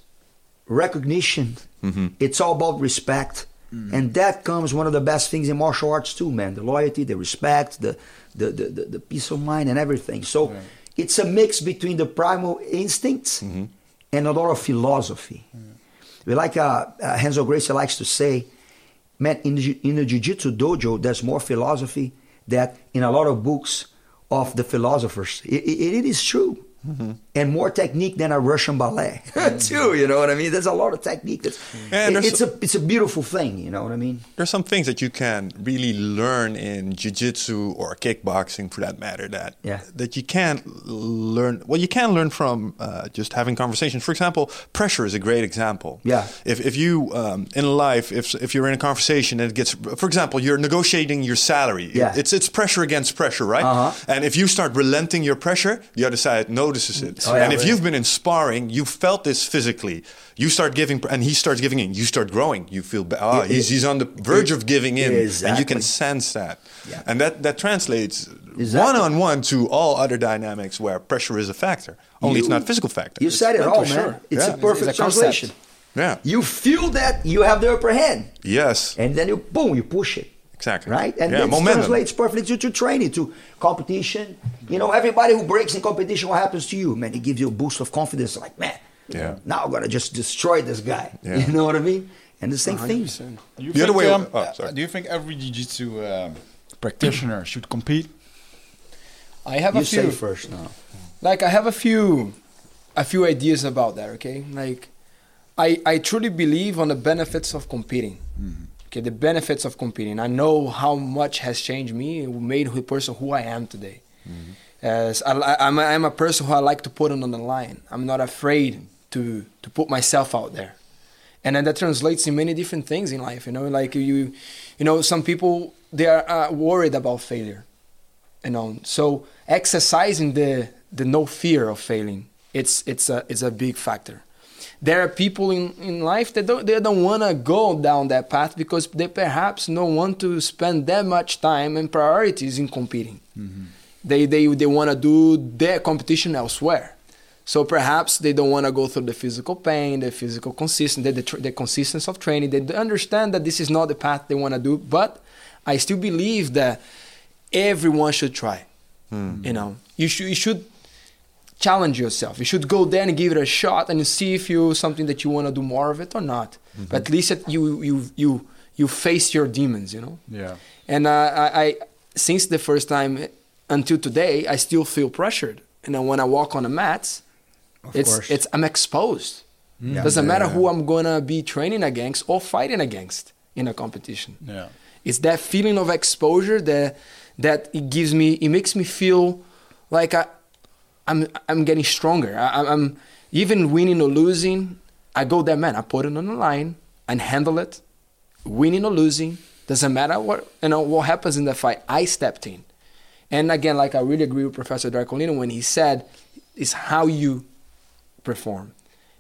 recognition. Mm-hmm. It's all about respect. And that comes one of the best things in martial arts too, man. The loyalty, the respect, the the, the, the, the peace of mind and everything. So it's a mix between the primal instincts Mm-hmm. and a lot of philosophy. We like uh, uh, Renzo Gracie likes to say, man, in in the jiu-jitsu dojo, there's more philosophy that in a lot of books of the philosophers. It, it, it is true. Mm-hmm. And more technique than a Russian ballet, too. You know what I mean? There's a lot of technique. That's, and it- it's a it's a beautiful thing. You know what I mean? There's some things that you can really learn in jiu-jitsu or kickboxing, for that matter, that Yeah. that you can't learn. Well, you can learn from uh, just having conversations. For example, pressure is a great example. Yeah. If if you um, in life, if if you're in a conversation and it gets, for example, you're negotiating your salary. Yeah. It's it's pressure against pressure, right? Uh-huh. And if you start relenting your pressure, the other side notices it. Oh, yeah, and if right. you've been in sparring, you felt this physically. You start giving, and he starts giving in. You start growing. You feel, ba- ah, It- he's, he's on the verge of giving in, and you can sense that. Yeah. And that that translates Exactly. one on one to all other dynamics where pressure is a factor. Only it's not a physical factor. You said it mental, all, man. sure. It's Yeah. a perfect It's a translation. yeah. You feel that you have the upper hand, Yes. and then you boom, you push it. Exactly. Right? And Yeah, this momentum. translates perfectly to, to training, to competition. You know, everybody who breaks in competition, what happens to you? Man, it gives you a boost of confidence. Like, man, Yeah. now I'm going to just destroy this guy. Yeah. You know what I mean? And the same thing. 100%. Do you The other way- um, oh, sorry. do you think every jiu-jitsu um, practitioner should compete? I have You a few. say first now. like I have a few a few ideas about that, okay? Like I I truly believe on the benefits of competing. Okay, the benefits of competing. I know how much has changed me made the person who I am today. As I, I, I'm, a, I'm a person who I like to put on the line. I'm not afraid to to put myself out there, and then that translates in many different things in life. You know, like you, you know, some people they are uh, worried about failure you know so exercising the the no fear of failing it's it's a it's a big factor there are people in, in life that don't they don't want to go down that path because they perhaps don't want to spend that much time and priorities in competing. Mm-hmm. They they, they want to do their competition elsewhere. So perhaps they don't want to go through the physical pain the physical consistency the, the, tr- the consistency of training. They understand that this is not the path they want to do but i still believe that everyone should try. Hmm. You know, you should you should challenge yourself. You should go there and give it a shot and see if you something that you want to do more of it or not. But at least that you you you you face your demons. You know. Yeah. And uh, I, I since the first time until today, I still feel pressured. And then when I walk on the mats, Of it's course. it's I'm exposed. Yeah. Doesn't matter Yeah. who I'm gonna be training against or fighting against in a competition Yeah. it's that feeling of exposure that that it gives me it makes me feel like I, I'm I'm getting stronger. I, I'm- I'm even winning or losing. I go there, man. I put it on the line and handle it. Winning or losing doesn't matter what you know what happens in the fight. I stepped in, and again, like I really agree with Professor Draculino when he said, "It's how you perform.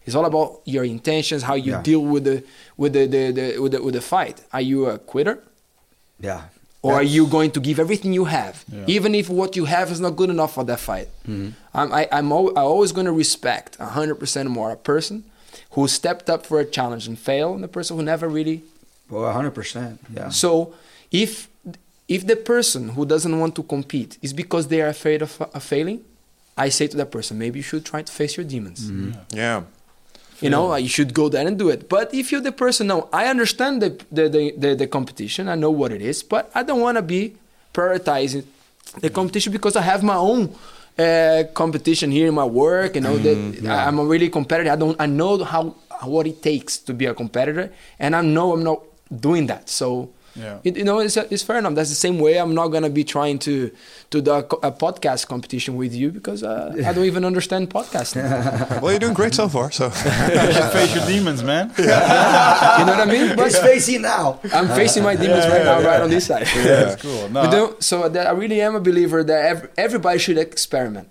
It's all about your intentions, how you Yeah. deal with the with the, the, the with the with the fight. Are you a quitter? Yeah. Or are you going to give everything you have, Yeah. even if what you have is not good enough for that fight? Mm-hmm. I'm, I, I'm al- I always going to respect 100% more a person who stepped up for a challenge and failed, and the person who never really. Well, 100%. Yeah. So, if if the person who doesn't want to compete is because they are afraid of, of failing, I say to that person, maybe you should try to face your demons. Yeah. You know, like, you should go there and do it. But if you're the person, no, I understand the the, the, the, the competition. I know what it is, but I don't want to be prioritizing the competition because I have my own uh, competition here in my work. You know, that I, I'm a really competitor. I don't. I know how what it takes to be a competitor, and I know I'm not doing that. So. Yeah. It, you know, it's, it's fair enough. That's the same way. I'm not gonna be trying to to do a, a podcast competition with you because uh, I don't even understand podcasting. Well, you're doing great so far. So you should face your demons, man. you know what I mean? But it's facing now. I'm facing my demons right now, right on this side. That's cool. No, But then- so that I really am a believer that ev- everybody should experiment,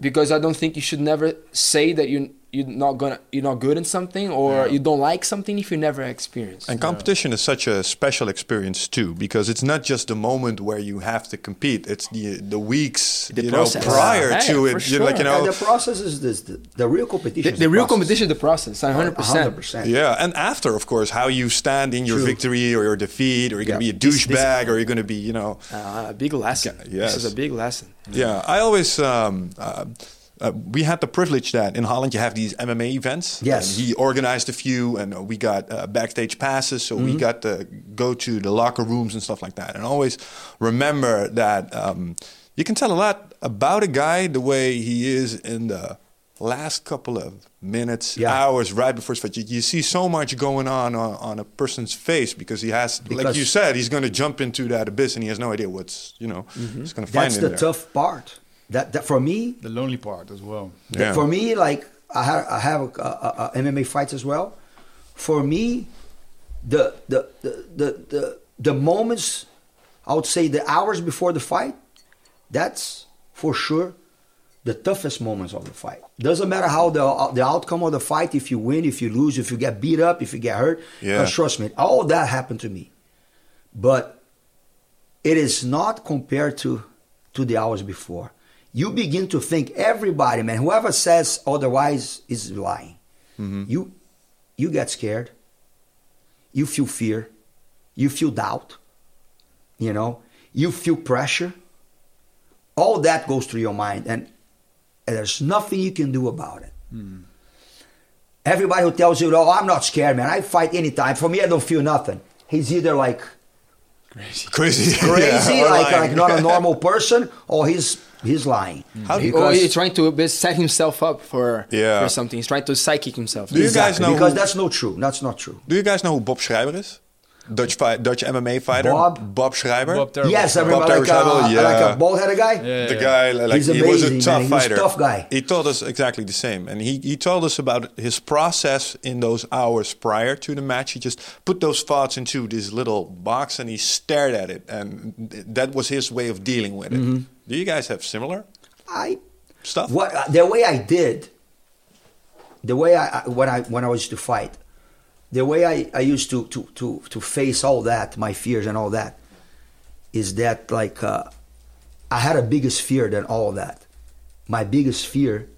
because I don't think you should never say that you you're not gonna you're not good in something or you don't like something if you never experience. It. And competition is such a special experience too, because it's not just the moment where you have to compete. It's the the weeks The you process. know prior Hey, to for it. You're like you know, And the process is this. The, the real competition. the, is the real process. competition is the process, 100. percent 100%. yeah. And after, of course, how you stand in your True. victory or your defeat, or you're gonna be a This- this- douchebag, or you're gonna be you know. Uh, a big lesson. Yeah, yes. This is a big lesson. Yeah, I always. Um, uh, uh, we had the privilege that in Holland you have these MMA events. Yes. And he organized a few, and uh, we got uh, backstage passes, so we got to go to the locker rooms and stuff like that. And always remember that um, you can tell a lot about a guy the way he is in the last couple of minutes, Yeah. hours right before his fight. You, you see so much going on, on on a person's face because he has, like you said, he's going to jump into that abyss and he has no idea what's you know he's going to find That's the there. tough part. That, that for me, the lonely part as well. Yeah. For me, like I have, I have a, a, a MMA fights as well. For me, the the, the the the the moments, I would say the hours before the fight, that's for sure the toughest moments of the fight. Doesn't matter how the the outcome of the fight, if you win, if you lose, if you get beat up, if you get hurt. Yeah. Trust me, all that happened to me. But it is not compared to to the hours before. You begin to think everybody, man, whoever says otherwise is lying. Mm-hmm. You you get scared. You feel fear. You feel doubt. You know, you feel pressure. All that goes through your mind and, there's nothing you can do about it. Mm. everybody who tells you, "Oh, I'm not scared, man. I fight anytime." For me, I don't feel nothing. He's either like Crazy. crazy, Yeah, like like not a normal person, or he's he's lying. How do Or Because- he's trying to set himself up for, Yeah. for something. He's trying to psychic himself. Do you guys know because who- that's not true. That's not true. Do you guys know who Bob Schrijber is? Dutch fight, Dutch MMA fighter. Bob? Bob Schrijber. Bob Terrible. Yes, I Bob remember like, Terrell, a, yeah. like a bald-headed guy. Yeah, the yeah. guy like He's he was a tough man. He was a fighter tough guy. he told us exactly the same and he, he told us about his process in those hours prior to the match he just put those thoughts into this little box and he stared at it and that was his way of dealing with it Mm-hmm. Do you guys have similar I stuff what uh, the way I did, the way I I- when I when I was to fight, the way I, I used to, to to to face all that, my fears and all that, is that like uh, I had a biggest fear than all that. My biggest fear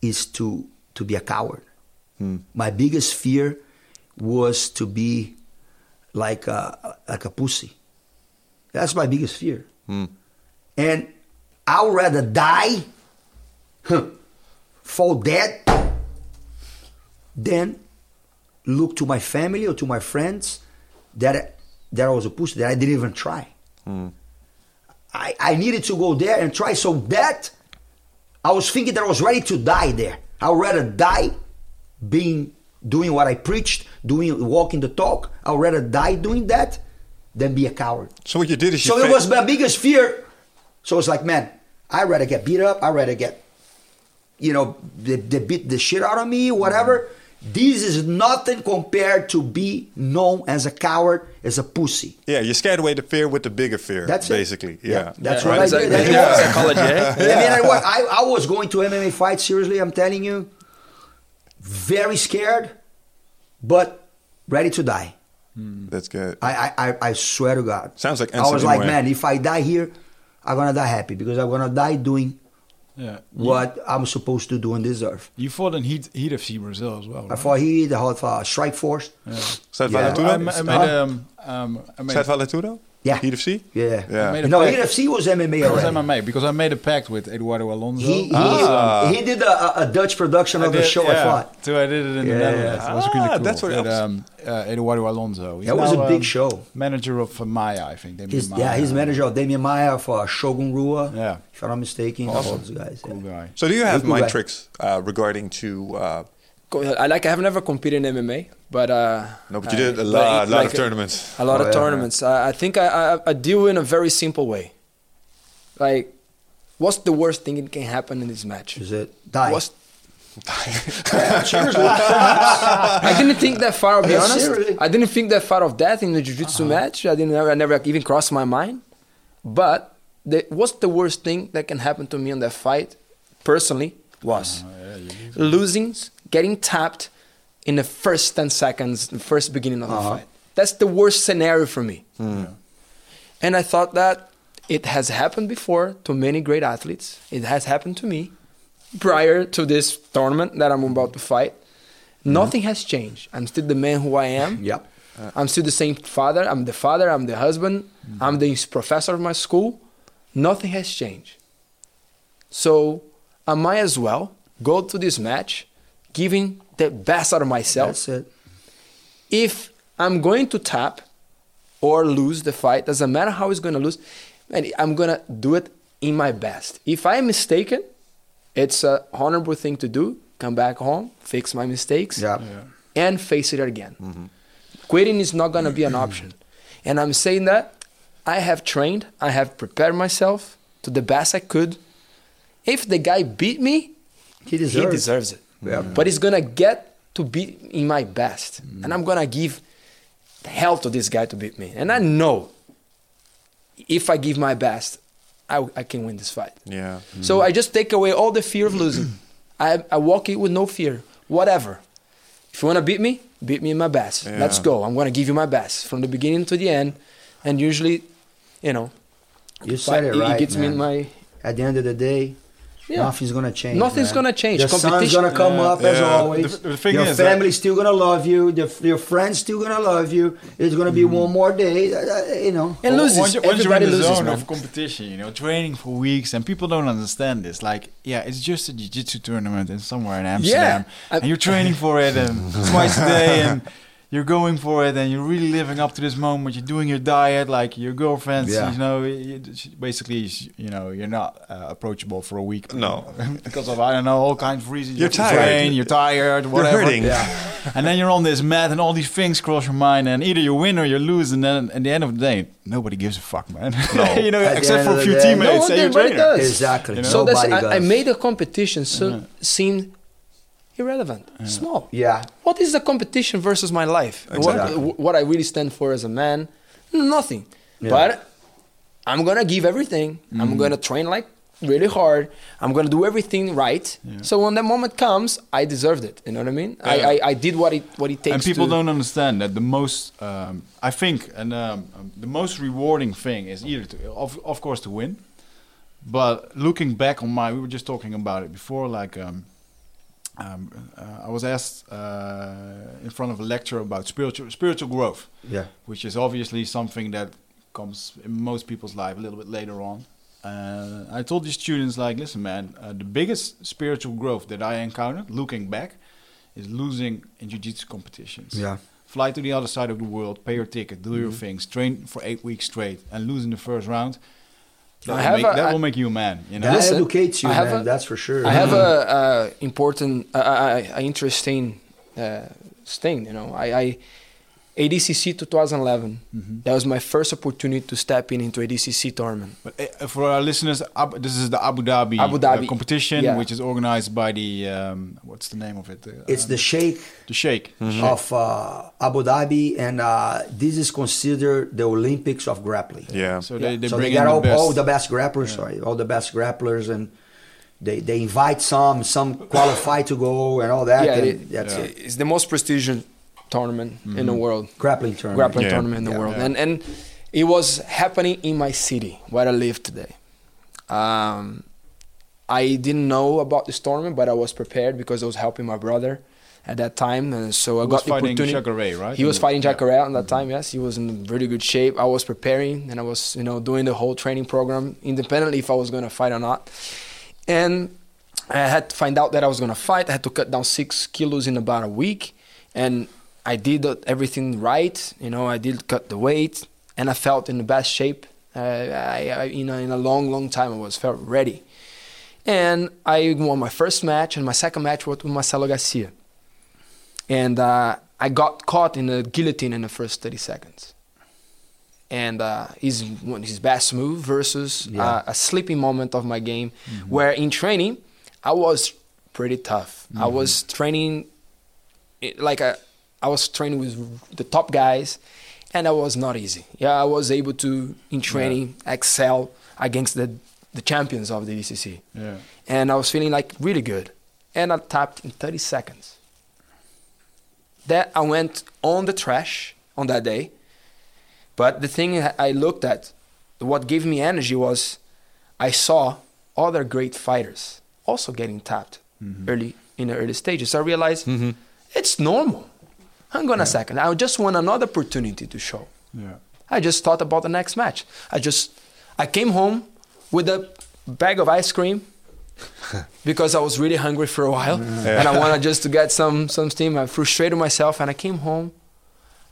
is to to be a coward. My biggest fear was to be like a, like a pussy. That's my biggest fear. And I would rather die, fall dead, than look to my family or to my friends that that I was a pussy that I didn't even try. Hmm. I, I needed to go there and try so that I was thinking that I was ready to die there. I would rather die being doing what I preached, doing walking the talk. I would rather die doing that than be a coward. so what you did is you So it was my biggest fear. So it's like, man, I'd rather get beat up. I'd rather get, you know, they, they beat the shit out of me, whatever. This is nothing compared to be known as a coward, as a pussy. yeah you scared away the fear with the bigger fear That's it. basically yeah, that's Yeah, what I it's did. And it yeah, was- psychology, eh? I mean, I, what, I, I was going to MMA fight. seriously, I'm telling you. Very scared, but ready to die. that's good I, I, I, I swear to God. Sounds like I was like, Inoue. man, if I die here, I'm gonna die happy because I'm gonna die doing Yeah. what I'm supposed to do and deserve. You fought in Heat, Heat FC Brazil as well. I fought here, the whole uh, strike force. Staat Yeah. Vale I, I made, um, um, I made, Staat Vale Tudo? Yeah. Heat FC? Yeah. Yeah. made a No, pact. NFC was MMA It was. MMA because I made a pact with Eduardo Alonso. He, he, Ah. he did a, a- a Dutch production I of the show yeah, I fought. So I did it in Yeah, the yeah. Netherlands. It was Ah, really cool. that's what with, else. um, uh, Eduardo Alonso. He's That was now, a big um, show. Manager of uh, Maia, I think. Damian He's, Maia. yeah, he's manager of Damian Maia for Shogun Rua. Yeah. If I'm not mistaken, all those guys. Cool yeah. guy. So do you have Cool mind guy. tricks uh, regarding to... Uh, Go- I like. I have never competed in MMA, but uh, no, but you I- did a but lot, it- lot like, of tournaments. A lot Oh, of yeah. tournaments. I, I think I, I, I deal in a very simple way. Like, what's the worst thing that can happen in this match? Is it die? What's, Seriously. I didn't think that far. I'll be honest. seriously. I didn't think that far of death in the jiu-jitsu match. I didn't. I never even crossed my mind. But the, what's the worst thing that can happen to me in that fight, personally, was losing, getting tapped in the first ten seconds, the first beginning of the Uh-huh. fight. That's the worst scenario for me. Hmm. And I thought that it has happened before to many great athletes. It has happened to me prior to this tournament that I'm about to fight. Hmm. Nothing has changed. I'm still the man who I am. Yep. I'm still the same father. I'm the father. I'm the husband. Hmm. I'm the professor of my school. Nothing has changed. So I might as well go to this match giving the best out of myself That's it. if I'm going to tap or lose the fight, doesn't matter how it's going to lose, man, I'm going to do it in my best. If I'm mistaken, it's a honorable thing to do. Come back home, fix my mistakes, Yeah. and face it again. Mm-hmm. Quitting is not going to be an option. And I'm saying that I have trained, I have prepared myself to the best I could. If the guy beat me, He deserves, he deserves it. Yeah. Mm. But it's gonna get to be in my best, mm. and I'm gonna give hell to this guy to beat me. And I know if I give my best, I, I can win this fight. Yeah. So mm. I just take away all the fear of losing. I, I walk it with no fear, whatever. If you wanna beat me, beat me in my best. Let's go. I'm gonna give you my best from the beginning to the end, and usually, you know, You said it it, right. gets me in man. my At the end of the day, Yeah. Nothing's gonna change. Nothing's man. gonna change. The sun's Competition- gonna come Yeah. up as always. The- the thing your is that- family's still gonna love you. The, your friends still gonna love you. It's gonna be one more day. uh, uh, you know. And loses. Once, you, once you're in Everybody the loses, zone man. of competition, you know, training for weeks, and people don't understand this. Like, yeah, it's just a jiu-jitsu tournament in somewhere in Amsterdam, I- and you're training for it and twice a day, and you're going for it, and you're really living up to this moment. You're doing your diet, like your girlfriend's, Yeah. you know, you, basically, you know, you're not uh, approachable for a week. No. because of I don't know all kinds of reasons. You You're tired. Train, you're tired. Whatever. hurting. Yeah. And then you're on this mat, and all these things cross your mind, and either you win or you lose, and then at the end of the day, nobody gives a fuck, man. you know, At except for a few day, teammates no one and your trainer. does. Exactly. You know? So that's I, I made the competition so seem irrelevant, small. Yeah. What is the competition versus my life? Exactly. What, what I really stand for as a man? Nothing. Yeah. But I'm gonna give everything. I'm Mm. gonna train like really hard. I'm gonna do everything right. So when that moment comes, I deserved it. You know what I mean? I, Yeah. I, I did what it what it takes. and people to, don't understand that the most, um, I think, and um, um, the most rewarding thing is either to, of, of course, to win. But looking back on my, we were just talking about it before. Like, um, um, uh, I was asked uh, in front of a lecture about spiritual spiritual growth. Yeah. which is obviously something that comes in most people's life a little bit later on. Uh, I told these students, like, listen, man, uh, the biggest spiritual growth that I encountered, looking back, is losing in jiu-jitsu competitions. Yeah. Fly to the other side of the world, pay your ticket, do your things, train for eight weeks straight, and lose in the first round. That, I will, have make, a- that I- will make you a man. You know. That Listen, educates you, I have man. a- that's for sure. I have a, a important, uh, uh, interesting uh, thing. You know, I, I ADCC 2011. Mm-hmm. That was my first opportunity to step in into ADCC tournament. But uh, for our listeners, this is the Abu Dhabi, Abu Dhabi. uh, competition, Yeah. which is organized by the um, what's the name of it? Uh, it's um, the Sheikh the Sheikh. of uh, Abu Dhabi, and uh, this is considered the Olympics of grappling. Yeah. So they, they so bring they got in all, the best. all the best grapplers, sorry, all the best grapplers, and they, they invite some, some qualify to go, and all that. yeah, and it- that's yeah. it. it's the most prestigious tournament in the world. Grappling tournament. grappling Yeah. tournament in the Yeah. world, Yeah. and and it was happening in my city where I live today. Um, I didn't know about this tournament, but I was prepared because I was helping my brother at that time, and so I He got was the fighting opportunity. Jacare, right? He was In the- fighting yeah. Jacare at that time. Yes, he was in really good shape. I was preparing, and I was you know doing the whole training program independently if I was going to fight or not, and I had to find out that I was going to fight. I had to cut down six kilos in about a week, and I did uh, everything right. You know, I did cut the weight, and I felt in the best shape. Uh, I, I, you know, in a long, long time, I was felt ready, and I won my first match, and my second match was with Marcelo Garcia, and uh, I got caught in a guillotine in the first thirty seconds. And uh, his his best move versus Yeah. uh, a sleeping moment of my game, where in training I was pretty tough. I was training like a, I was training with the top guys, and that was not easy. Yeah, I was able to in training excel against the the champions of the DCC, Yeah. and I was feeling like really good, and I tapped in 30 seconds. That I went on the trash on that day, but the thing I looked at, what gave me energy was, I saw other great fighters also getting tapped mm-hmm. early in the early stages. I realized mm-hmm. it's normal. Hang on a second. I just want another opportunity to show. Yeah. I just thought about the next match. I just I came home with a bag of ice cream because I was really hungry for a while and I wanted just to get some some steam. I frustrated myself and I came home.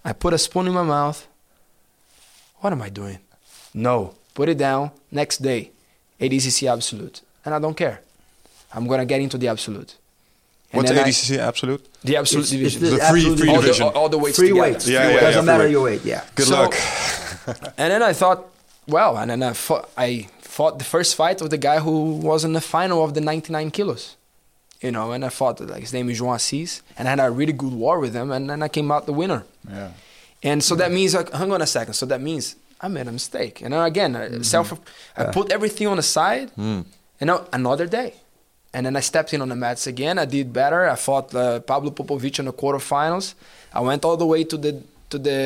I put a spoon in my mouth. What am I doing? No, put it down. Next day, ADCC absolute, and I don't care. I'm gonna get into the absolute. And What's then I- ADCC absolute? the absolute It's- it's division. the The free- absolute free all, division. the, all, all the weights Free together. weights. Yeah, Free yeah, yeah, Doesn't matter weight. your weight. Yeah. Good So- luck. And then I thought, well, and then I fought, I fought the first fight with the guy who was in the final of the 99 kilos. You know, and I fought, like, his name is João Assis, and I had a really good war with him, and then I came out the winner. Yeah. And so that means, like, hang on a second, so that means I made a mistake. And then again, I self, I put everything on the side, mm. and now another day. And then I stepped in on the mats again. I did better. I fought uh, Pablo Popovitch in the quarterfinals. I went all the way to the to the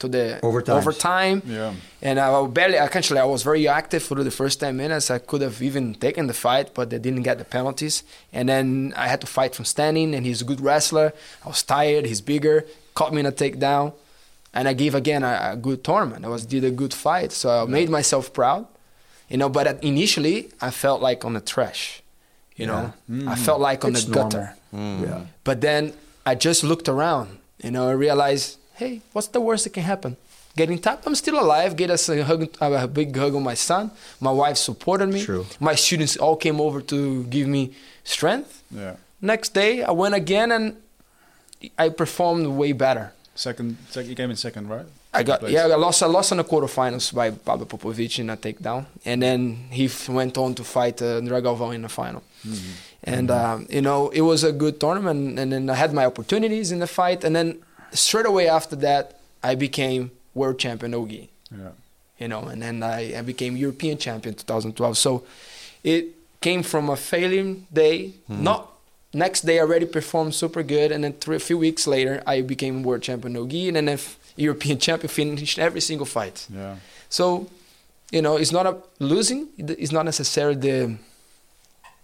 to the Overtime. overtime. Yeah. And I barely, actually, I was very active for the first 10 minutes. I could have even taken the fight, but they didn't get the penalties. And then I had to fight from standing, and he's a good wrestler. I was tired, he's bigger, caught me in a takedown. And I gave again a, a good tournament. I was did a good fight, so I made myself proud, you know. But initially, I felt like on the trash, you know. I felt like on It's the gutter. normal. Mm. Yeah. But then I just looked around, you know, I realized, hey, what's the worst that can happen? Getting tapped, I'm still alive. Get us a hug, a big hug on my son. My wife supported me. True. My students all came over to give me strength. Yeah. Next day, I went again and I performed way better. Second, second you came in second, right? I got Place. yeah, I lost I lost in the quarterfinals by Pablo Popovitch in a takedown, and then he f- went on to fight uh, André Galvão in the final. And um, you know it was a good tournament, and then I had my opportunities in the fight, and then straight away after that I became world champion Nogi, Yeah. you know, and then I, I became European champion 2012. So it came from a failing day, not. Next day, I already performed super good, and then three, a few weeks later, I became world champion Nogi, and then if European champion, finished every single fight. Yeah. So, you know, it's not a losing. It's not necessarily the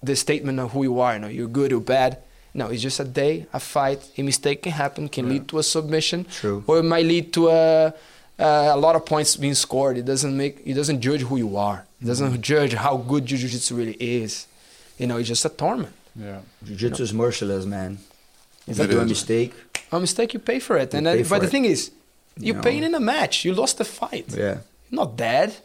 the statement of who you are. You know, you're good or bad. No, it's just a day, a fight. A mistake can happen, can lead to a submission, True. or it might lead to a a lot of points being scored. It doesn't make. It doesn't judge who you are. It doesn't mm-hmm. judge how good jiu-jitsu really is. You know, it's just a tournament. Yeah. Jiu-jitsu is merciless, man. If you do a mistake, A mistake, you pay for it. You and pay then, for but the thing is, you're know. paying in a match. You lost the fight. yeah. You're not dead.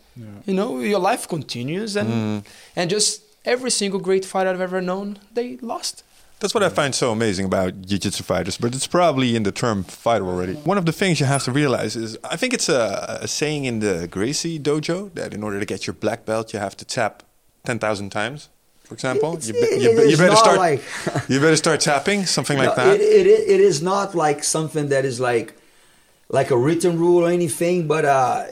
You know, your life continues, and Mm. and just every single great fighter I've ever known, they lost. That's what I find so amazing about jiu-jitsu fighters, but it's probably in the term fighter already. One of the things you have to realize is, I think it's a, a saying in the Gracie dojo that in order to get your black belt, you have to tap 10,000 times, for example. It's- you, be- you, be- you better start, like- you better start tapping, something like that. It, it, it is not like something that is like like a written rule or anything, but uh,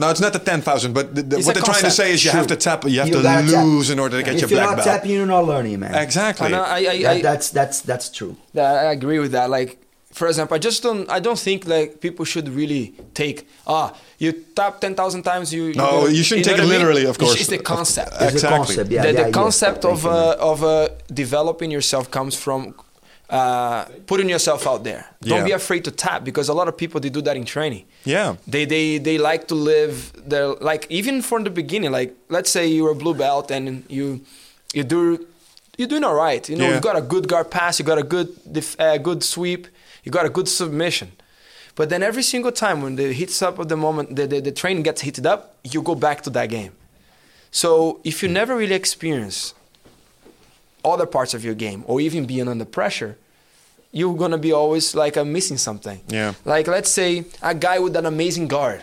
no, it's not the 10,000, but the, the, what they're trying to say is you have to tap, you have You to gotta tap. lose in order to get if your you're black not belt. tapping, you're not learning, man. Exactly. And I, I, That, I, that's that's that's true. that- I agree with that. Like, for example, I just don't. I don't think like people should really take ah. You tap ten thousand times. You No, you're you shouldn't know take what it I mean? literally, of course. It's the concept. It's Exactly. a concept. Yeah, the, yeah, the yes. concept Thank of uh, of uh, developing yourself comes from uh, putting yourself out there. Don't be afraid to tap because a lot of people they do that in training. Yeah. They they they like to live their like even from the beginning. Like let's say you're a blue belt and you you do you're doing all right. You know Yeah. you got a good guard pass, you got a good def, uh, good sweep, you got a good submission. But then every single time when the hits up of the moment the, the, the training gets heated up, you go back to that game. So if you never really experience other parts of your game or even being under pressure, you're gonna be always like uh, missing something. Yeah. Like let's say a guy with an amazing guard.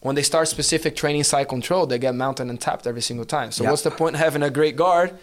When they start specific training side control, they get mounted and tapped every single time. So Yeah. what's the point having a great guard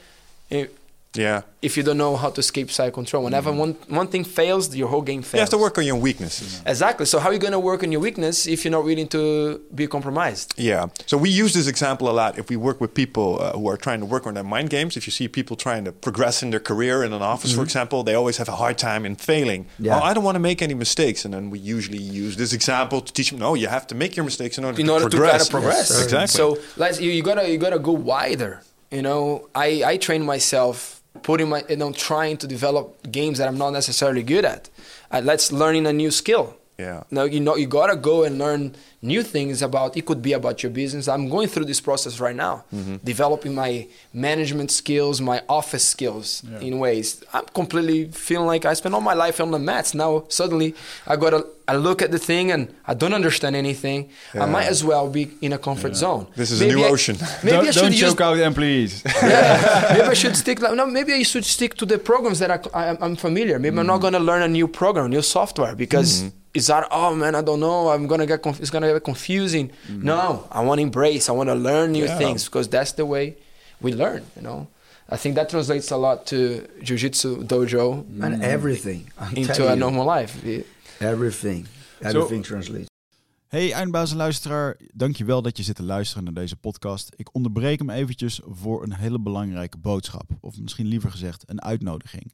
if, Yeah. if you don't know how to escape side control? Whenever one one thing fails, your whole game fails. You have to work on your weaknesses. Exactly. So how are you gonna work on your weakness if you're not willing to be compromised? Yeah. So we use this example a lot if we work with people uh, who are trying to work on their mind games. If you see people trying to progress in their career in an office, for example, they always have a hard time in failing. Yeah. Oh, I don't want to make any mistakes. And then we usually use this example to teach them, no, you have to make your mistakes in order in to order to progress. of progress. Yes, exactly. So let's you, you gotta you gotta go wider. You know, I I train myself putting my you know trying to develop games that I'm not necessarily good at. Uh, let's learning a new skill. Yeah. Now you know you gotta go and learn new things about. It could be about your business. I'm going through this process right now, Mm-hmm. developing my management skills, my office skills in ways. I'm completely feeling like I spent all my life on the mats. Now suddenly I gotta I look at the thing and I don't understand anything. I might as well be in a comfort zone. This is a new I- ocean. Maybe don't I should don't use choke out the employees. yeah, maybe I should stick. Like, no, maybe I should stick to the programs that I, I, I'm familiar. Maybe I'm not gonna learn a new program, new software because it's that. Oh man, I don't know. I'm gonna get. Conf- it's gonna get confusing. No, I want to embrace. I want to learn new Yeah. things because that's the way we learn. You know, I think that translates a lot to jujitsu dojo And everything. I'm into a you. normal life. Everything. Everything translates. Hey eindbazenluisteraar, dankjewel dat je zit te luisteren naar deze podcast. Ik onderbreek hem eventjes voor een hele belangrijke boodschap. Of misschien liever gezegd een uitnodiging.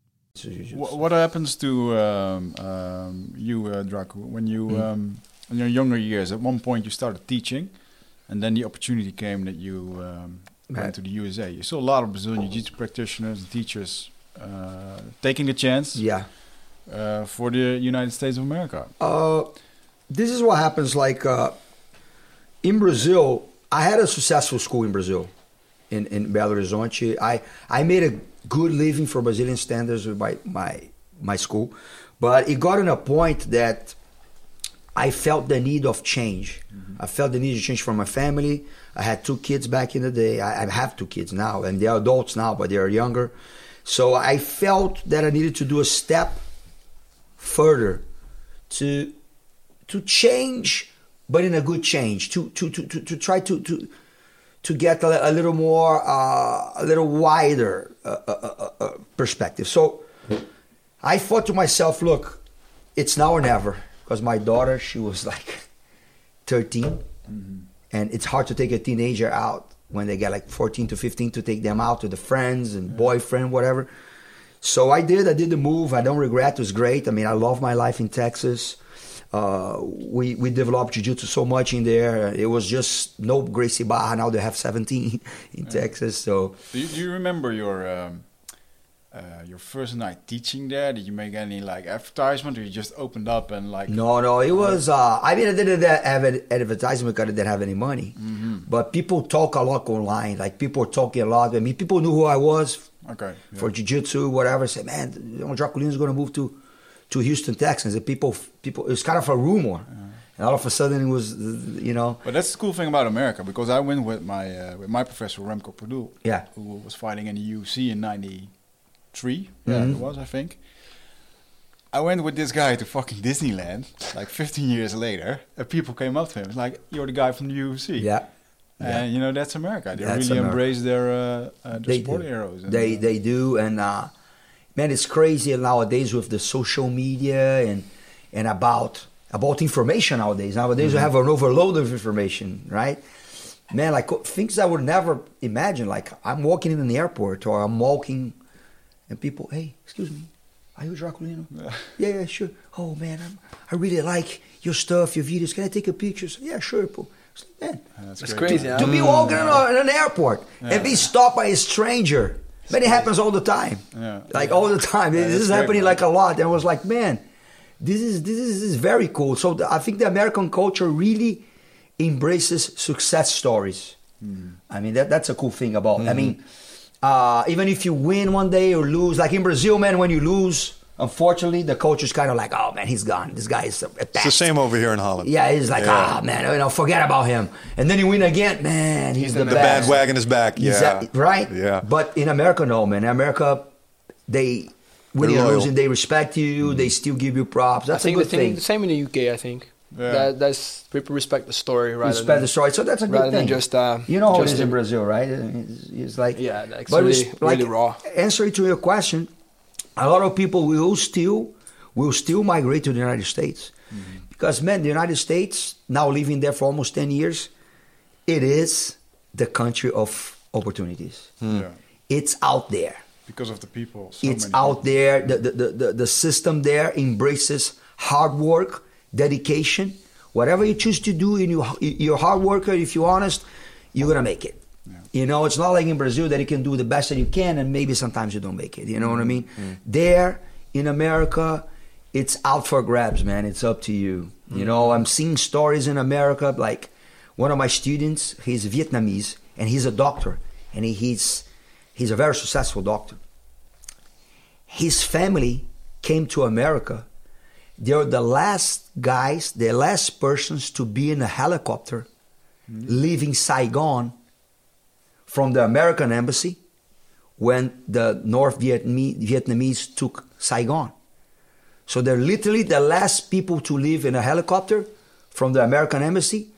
What, what happens to um, um, you, uh, Draco, when you, um, in your younger years? At one point, you started teaching, and then the opportunity came that you um, went to the USA. You saw a lot of Brazilian Jiu-Jitsu practitioners and teachers uh, taking the chance Yeah. uh, for the United States of America. Uh, this is what happens. Like uh, in Brazil, I had a successful school in Brazil, in in Belo Horizonte. I I made a good living for Brazilian standards with my my my school, but it got to a point that I felt the need of change. Mm-hmm. I felt the need to change for my family. I had two kids back in the day. I, I have two kids now, and they're adults now, but they are younger. So I felt that I needed to do a step further to to change, but in a good change. To to to to, to try to to to get a, a little more, uh, a little wider uh, uh, uh, uh, perspective. So I thought to myself, look, it's now or never. Because my daughter, she was like 13, and it's hard to take a teenager out when they get like 14 to 15 to take them out to the friends and boyfriend, whatever. So I did. I did the move. I don't regret. It was great. I mean, I love my life in Texas. Uh, we we developed jiu-jitsu so much in there. It was just no Gracie Barra. Now they have 17 in Texas. So Do you, do you remember your um, uh, your first night teaching there? Did you make any like advertisement, or you just opened up and like? no, no, it was. Uh, I mean, I didn't have an advertisement because I didn't have any money. But people talk a lot online. Like people were talking a lot. I mean, people knew who I was Okay. yeah. for jiu-jitsu, whatever. Say, man, you know, Draculino's going to move to to Houston, Texas. And people, people, it was kind of a rumor. And all of a sudden, it was, you know, But that's the cool thing about America because I went with my uh, with my professor Remco Pardoel, Yeah. who was fighting in the UFC in '93. Yeah, Mhm. it was I think. I went with this guy to fucking Disneyland like 15 years later, and people came up to him like, "You're the guy from the UFC." yeah. And you know that's America. They That's really America. embrace their uh, uh, their They sport do. heroes. and, They uh, they do, and uh, man, it's crazy nowadays with the social media and and about about information nowadays. Nowadays, we mm-hmm. have an overload of information, right? Man, like things I would never imagine. Like I'm walking in an airport or I'm walking, and people, hey, excuse me, are you Draculino? yeah, yeah, sure. Oh man, I'm, I really like your stuff, your videos. Can I take a picture? So, yeah, sure. po. It's like, man, that's, That's great. crazy. huh? to be walking in, a, in an airport and be stopped by a stranger. Man, it happens all the time. Yeah. Like all the time. Yeah, this is happening man. like a lot. And I was like, man, this is this is, this is very cool. So the, I think the American culture really embraces success stories. Mm-hmm. I mean, that, that's a cool thing about. I mean, uh, even if you win one day or lose, like in Brazil, man, when you lose, unfortunately, the culture's kind of like, oh man, he's gone. This guy is a, a It's the same over here in Holland. yeah, he's like, Yeah. ah, man, you know, forget about him. And then he win again, man, he's, the, The best. bandwagon is back. Yeah. Exactly, right? Yeah. But in America, no, man. In America, they when They're you're loyal. losing, they respect you. They still give you props. I That's a think the good thing, thing. the same in the UK. I think Yeah. that that's people respect the story rather Respect than the story. So that's a good rather thing. than just uh, you know how it just is in Brazil, right? It's, it's like Yeah, like, it's but really- it's like, really raw. Answering to your question, a lot of people will still will still migrate to the United States mm-hmm. Because man, the United States now living there for almost ten years, it is the country of opportunities. Hmm. Yeah. It's out there. Because of the people. So it's many out there. The, the, the, the, the system there embraces hard work, dedication. Whatever you choose to do, and you, you're hard worker, if you're honest, you're going to make it. You know, it's not like in Brazil that you can do the best that you can and maybe sometimes you don't make it. You know what I mm-hmm. mean? Mm-hmm. There in America, it's out for grabs, man. It's up to you. You know, mm-hmm. I'm seeing stories in America like one of my students, he's Vietnamese and he's a doctor and he, he's he's a very successful doctor. His family came to America. They're the last guys, the last persons to be in a helicopter leaving Saigon from the American embassy when the North Vietnamese, Vietnamese took Saigon. So they're literally the last people to leave in a helicopter from the American embassy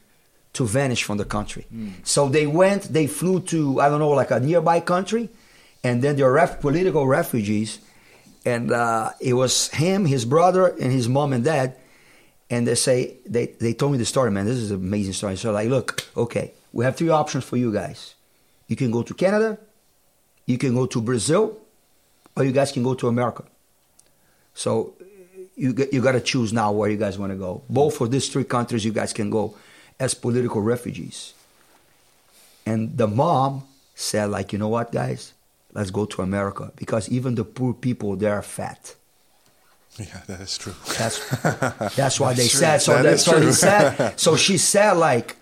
to vanish from the country. So they went, they flew to, I don't know, like a nearby country, and then they're ref- political refugees. And uh, it was him, his brother, and his mom and dad. And they say, they, they told me the story, man. This is an amazing story. So, like, look, okay, we have three options for you guys. You can go to Canada, you can go to Brazil, or you guys can go to America. So you you got to choose now where you guys want to go. Both of these three countries, you guys can go as political refugees. And the mom said, like, you know what, guys, let's go to America because even the poor people they are fat. Yeah, that is true. That's that's why they true. said. So That that, is so they true. said. So she said, like,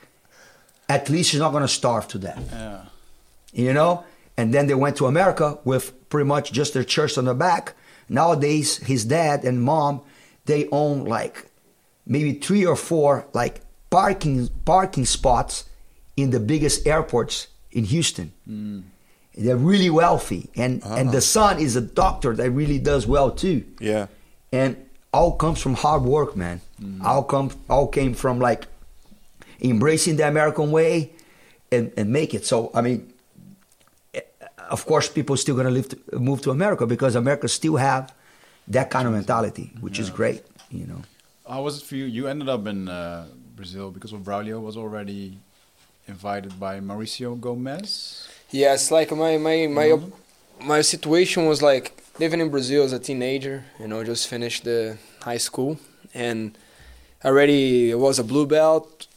at least she's not gonna starve to death Yeah. You know? And then they went to america with pretty much just their church on the back. Nowadays his dad and mom they own like maybe three or four like parking parking spots in the biggest airports in houston. Hmm. They're really wealthy. And ah. and the son is a doctor that really does well too. Yeah. and all comes from hard work, man. Hmm. All come, all came from like embracing the American way and, and make it. So I mean, of course, people still gonna live to, move to America because America still have that kind of mentality, which is great. You know, How was it for you? You ended up in uh, Brazil because of Braulio was already invited by Mauricio Gomes. Yes, like my my my my situation was like living in Brazil as a teenager. You know, just finished the high school and already was a blue belt.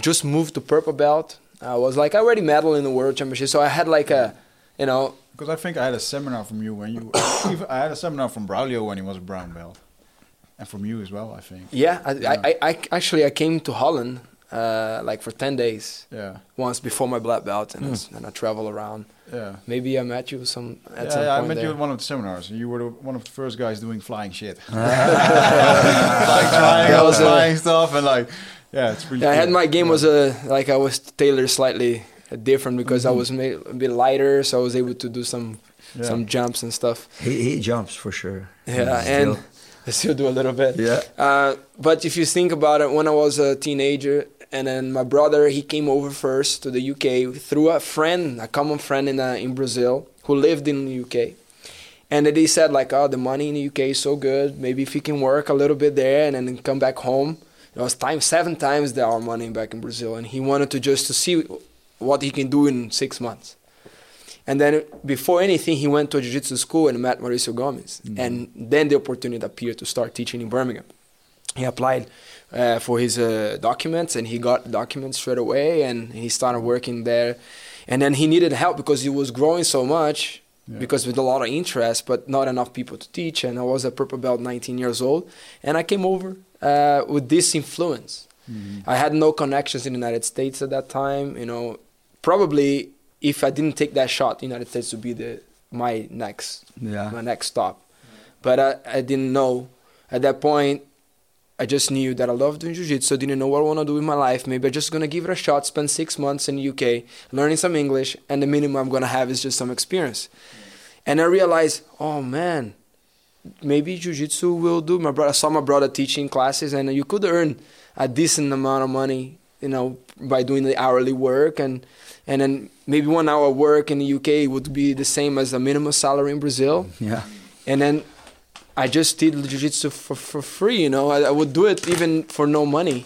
Just moved to purple belt. I was like I already medal in the world championship, so I had like a, you know, Because I think I had a seminar from you when you. I had a seminar from Braulio when he was a brown belt, and from you as well. I think. yeah. I, Yeah. I, I, I actually I came to Holland uh, like for ten days Yeah, once before my black belt, and, I, and I travel around. yeah. Maybe I met you some at yeah, some yeah, I met there. you at one of the seminars. You were the, one of the first guys doing flying shit, like trying That all was a- flying stuff, and like, yeah, it's pretty. Yeah, I had my game was a like I was tailored slightly different because Mm-hmm. I was made a bit lighter, so I was able to do some Yeah. some jumps and stuff. he, he jumps for sure. Yeah, Still. and I still do a little bit. Yeah. Uh, but if you think about it, when I was a teenager, and then my brother he came over first to the UK through a friend, a common friend in uh, in Brazil who lived in the UK, and then he said like, "Oh, the money in the UK is so good. Maybe if he can work a little bit there and then come back home." It was time seven times the our money back in Brazil, and he wanted to just to see what he can do in six months. And then before anything, he went to a jiu-jitsu school and met Mauricio Gomes. And then the opportunity appeared to start teaching in Birmingham. He applied uh, for his uh, documents and he got documents straight away and he started working there. And then he needed help because he was growing so much because with a lot of interest, but not enough people to teach. And I was a purple belt, 19 years old, and I came over uh, with this influence. I had no connections in the United States at that time. You know, probably if I didn't take that shot, the United States would be the my next Yeah. my next stop. But I, I didn't know at that point. I just knew that I loved doing jiu-jitsu. Didn't know what I want to do with my life. Maybe I'm just gonna give it a shot. Spend six months in the UK, learning some English, and the minimum I'm gonna have is just some experience. And I realized, oh man, maybe jiu-jitsu will do. My brother I saw my brother teaching classes, and you could earn a decent amount of money, you know, by doing the hourly work, and and then maybe one hour work in the UK would be the same as a minimum salary in Brazil. Yeah. And then I just did jiu-jitsu for, for free, you know. I, I would do it even for no money.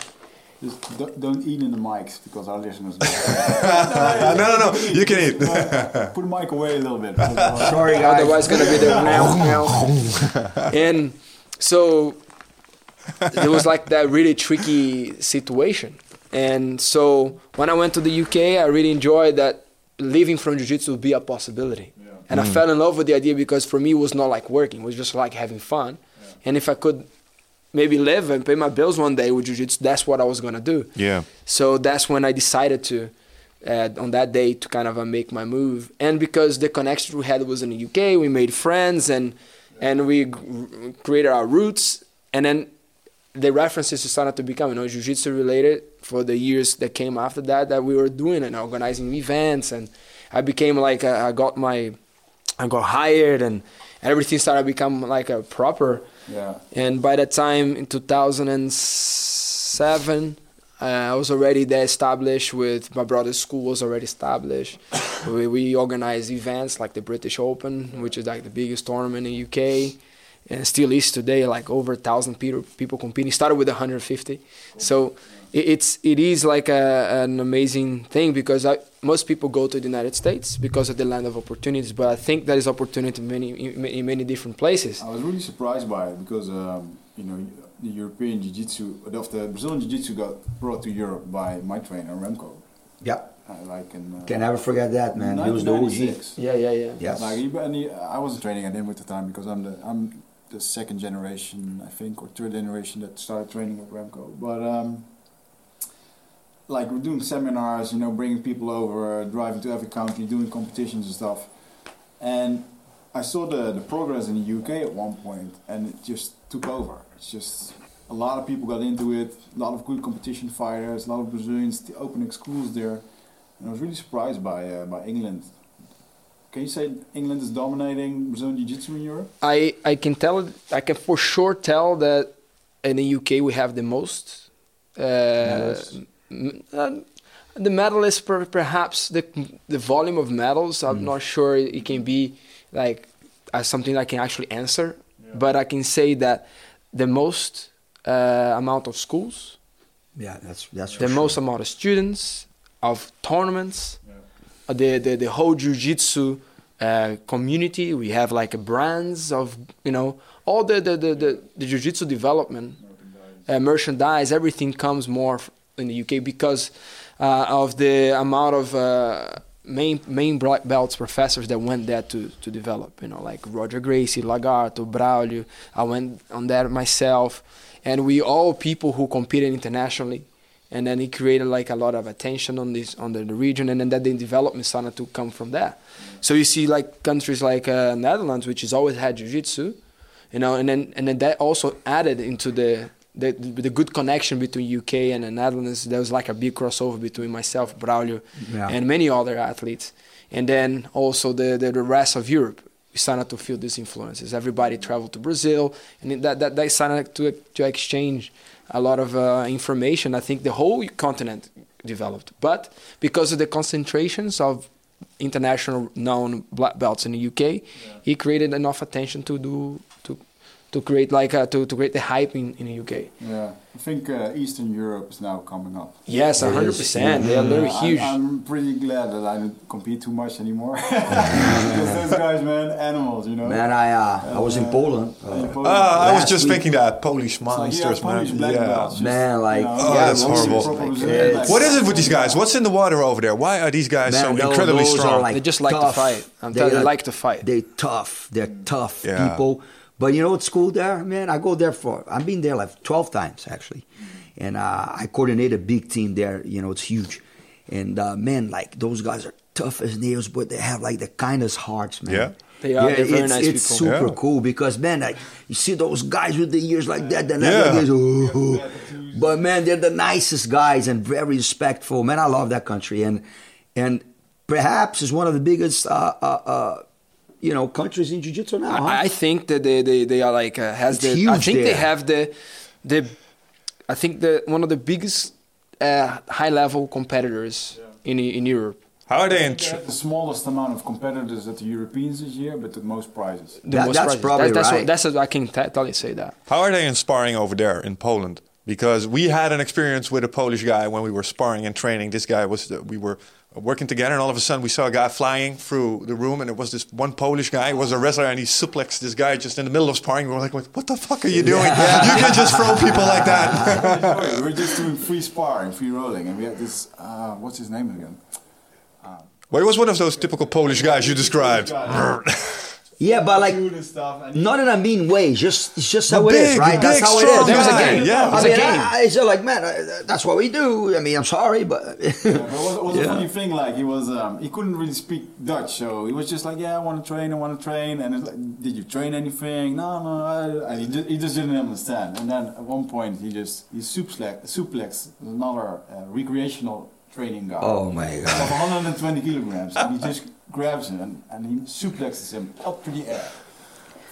Just don't, don't eat in the mics because our listeners. No, no, no. You can eat. Put the mic away a little bit. Sorry, guys. Otherwise, gonna be there now, now. And so it was like that really tricky situation. And so when I went to the UK, I really enjoyed that living from jiu-jitsu would be a possibility. And I mm. fell in love with the idea because for me it was not like working; it was just like having fun. And if I could maybe live and pay my bills one day with jiu-jitsu, that's what I was gonna do. yeah. So that's when I decided to, uh, on that day, to kind of uh, make my move. And because the connection we had was in the UK, we made friends and and we g- created our roots. And then the references started to become, you know, jiu-jitsu related for the years that came after that that we were doing and organizing events. And I became like uh, I got my, I got hired and everything started to become like a proper. Yeah. And by that time, in 2007, uh, I was already there established with my brother's school was already established. we, we organized events like the British Open, which is like the biggest tournament in the UK, and still is today. Like over a thousand people people competing. Started with 150, so it, it's it is like a, an amazing thing because I, most people go to the United States because of the land of opportunities. But I think there is opportunity in many in, in many different places. I was really surprised by it because um, you know the European Jiu-Jitsu, of the Brazilian Jiu-Jitsu got brought to Europe by my trainer Remco. Yeah. Uh, like in, uh, Can never forget that, man. He was the OG. 1996. Yeah, yeah, yeah. Yes. Like he, and he, I wasn't training at him at the time because I'm the I'm the second generation, I think, or third generation that started training with Remco. But um, like we're doing seminars, you know, bringing people over, driving to every country, doing competitions and stuff. And I saw the the progress in the UK at one point, and it just took over. It's just a lot of people got into it. A lot of good competition fighters, a lot of Brazilians opening schools there. And I was really surprised by uh, by England. Can you say England is dominating Brazilian Jiu-Jitsu in Europe? I I can tell I can for sure tell that in the UK we have the most uh, Medals. M- uh, the medalists per, perhaps the the volume of medals I'm not sure it can be like as something I can actually answer but I can say that the most uh, amount of schools Yeah, that's that's the sure. most amount of students of tournaments uh, the, the the whole jiu-jitsu uh, community we have like brands of you know all the the the, the, the jiu-jitsu development uh, merchandise everything comes more in the UK because uh, of the amount of uh, main main black belts professors that went there to to develop you know like Roger Gracie Lagarto Braulio. I went on there myself. And we all people who competed internationally. And then it created like a lot of attention on this on the, the region. And then that the development started to come from there. So you see like countries like uh, netherlands which has always had jiu-jitsu you know and then and then that also added into the the, the good connection between UK and the Netherlands there was like a big crossover between myself Braulio Yeah. and many other athletes. And then also the, the, the rest of Europe we started to feel these influences. Everybody traveled to Brazil and it- that, that, that started to, to exchange a lot of uh, information. I think the whole continent developed. But because of the concentrations of international known black belts in the UK he created enough attention to do to to create like uh, to, to create the hype in, in the UK Yeah, I think uh, Eastern Europe is now coming up. yes 100% they are very Yeah, I'm- huge I'm, pretty glad that I don't compete too much anymore. because those guys, man, animals, you know. Man, I uh, I was in Uh, Poland. in Uh, Poland. Ah, I was just week- thinking that Polish It's like, yeah, monsters, Polish man. Yeah. belts, just, Man, like- you know, Oh, yeah, that's horrible. Like, like- What is it with these guys? What's in the water over there? Why are these guys so Man, tho- incredibly those strong? like They just like to fight. I'm telling they like to fight. They're tough. They're tough people. But you know what's cool there, man? I go there for. I've been there like twelve times actually, and uh, I coordinate a big team there. You know, it's huge, and uh, man, like those guys are tough as nails, but they have like the kindest hearts, man. Yeah. They are. They're very it's, nice it's people. super Yeah. cool because man, like you see those guys with the ears like that, then Yeah. like this, "Ooh." but man, they're the nicest guys and very respectful. Man, I love that country, and and perhaps is one of the biggest, uh, uh, uh, you know, countries in jiu-jitsu now. huh? I, I think that they, they, they are like uh, has It's the I huge think they have the the I think the one of the biggest uh, high level competitors in in Europe. How are they in? They Tr- the smallest amount of competitors at the Europeans this year, but the most prizes. The That- most that's prizes. probably that's right. What, that's what I can t- totally say that. how are they in sparring over there in Poland? Because we had an experience with a Polish guy when we were sparring and training. This guy was we were working together, and all of a sudden we saw a guy flying through the room, and it was this one Polish guy. He was a wrestler, and he suplexed this guy just in the middle of sparring. We were like, "What the fuck are you doing? You can just throw people like that." we were just doing free sparring, free rolling, and we had this. Uh, what's his name again? well, he was one of those typical Polish guys you described. Yeah, but like and stuff, and he- not in a mean way. Just it's just how But it is, big, right? That's big, how it strong is. Was a game. Yeah, It was I a mean, game. I, I just like, man, uh, that's what we do. I mean, I'm sorry, but But it was, it was a funny thing. Like he was, um, he couldn't really speak Dutch, so he was just like, "Yeah, I want to train, I want to train." And it's like, "Did you train anything?" No, no. I, and he, just, he just didn't understand. And then at one point, he just he suplex suplex another uh, recreational training guy. oh my Of god, 120 kilograms, and he just grabs him and, and he suplexes him up to the air.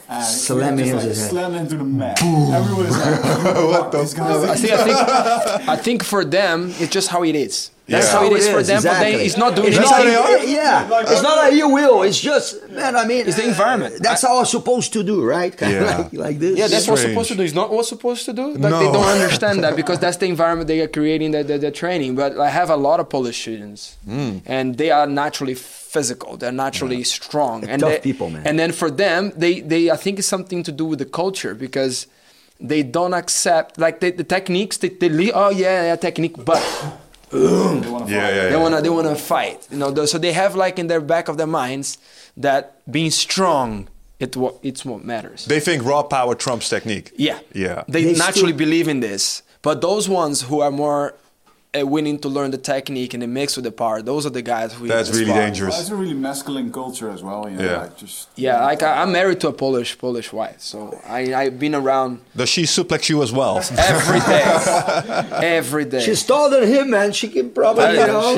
And Slam him like, into the slam into the mat. Everyone is like, "What the I think, I think, I think for them, it's just how it is. That's Yeah. how it is it for is, them. But they, it's not doing it's That's not, how they are? yeah, it's not like you will. It's just, man. I mean, It's the environment. That's how I'm supposed to do, right? Kind Yeah. of like, like this. Yeah, that's what's Strange. supposed to do. It's not what's supposed to do. Like No. they don't understand that because that's the environment they are creating the, the, the training. But I have a lot of Polish students, Mm. and they are naturally physical. They're naturally strong, and Tough they- people, man. And then for them, they they I think it's something to do with the culture because they don't accept like the, the techniques. They, they leave, oh yeah, yeah, technique, but They wanna Yeah, fight. yeah, they wanna they wanna fight. You know, so they have like in their back of their minds that being strong it what it's what matters. They think raw power trumps technique. Yeah. Yeah. They, They naturally still- believe in this. But those ones who are more willing to learn the technique and they mix with the power, those are the guys who That's really aspire. dangerous. Well, it's a really masculine culture as well. You know, Yeah. like just Yeah, like I, I'm married to a Polish Polish wife, so I I've been around Does she suplex you as well? every day, every day. She's taller than him, man. She can probably, you know.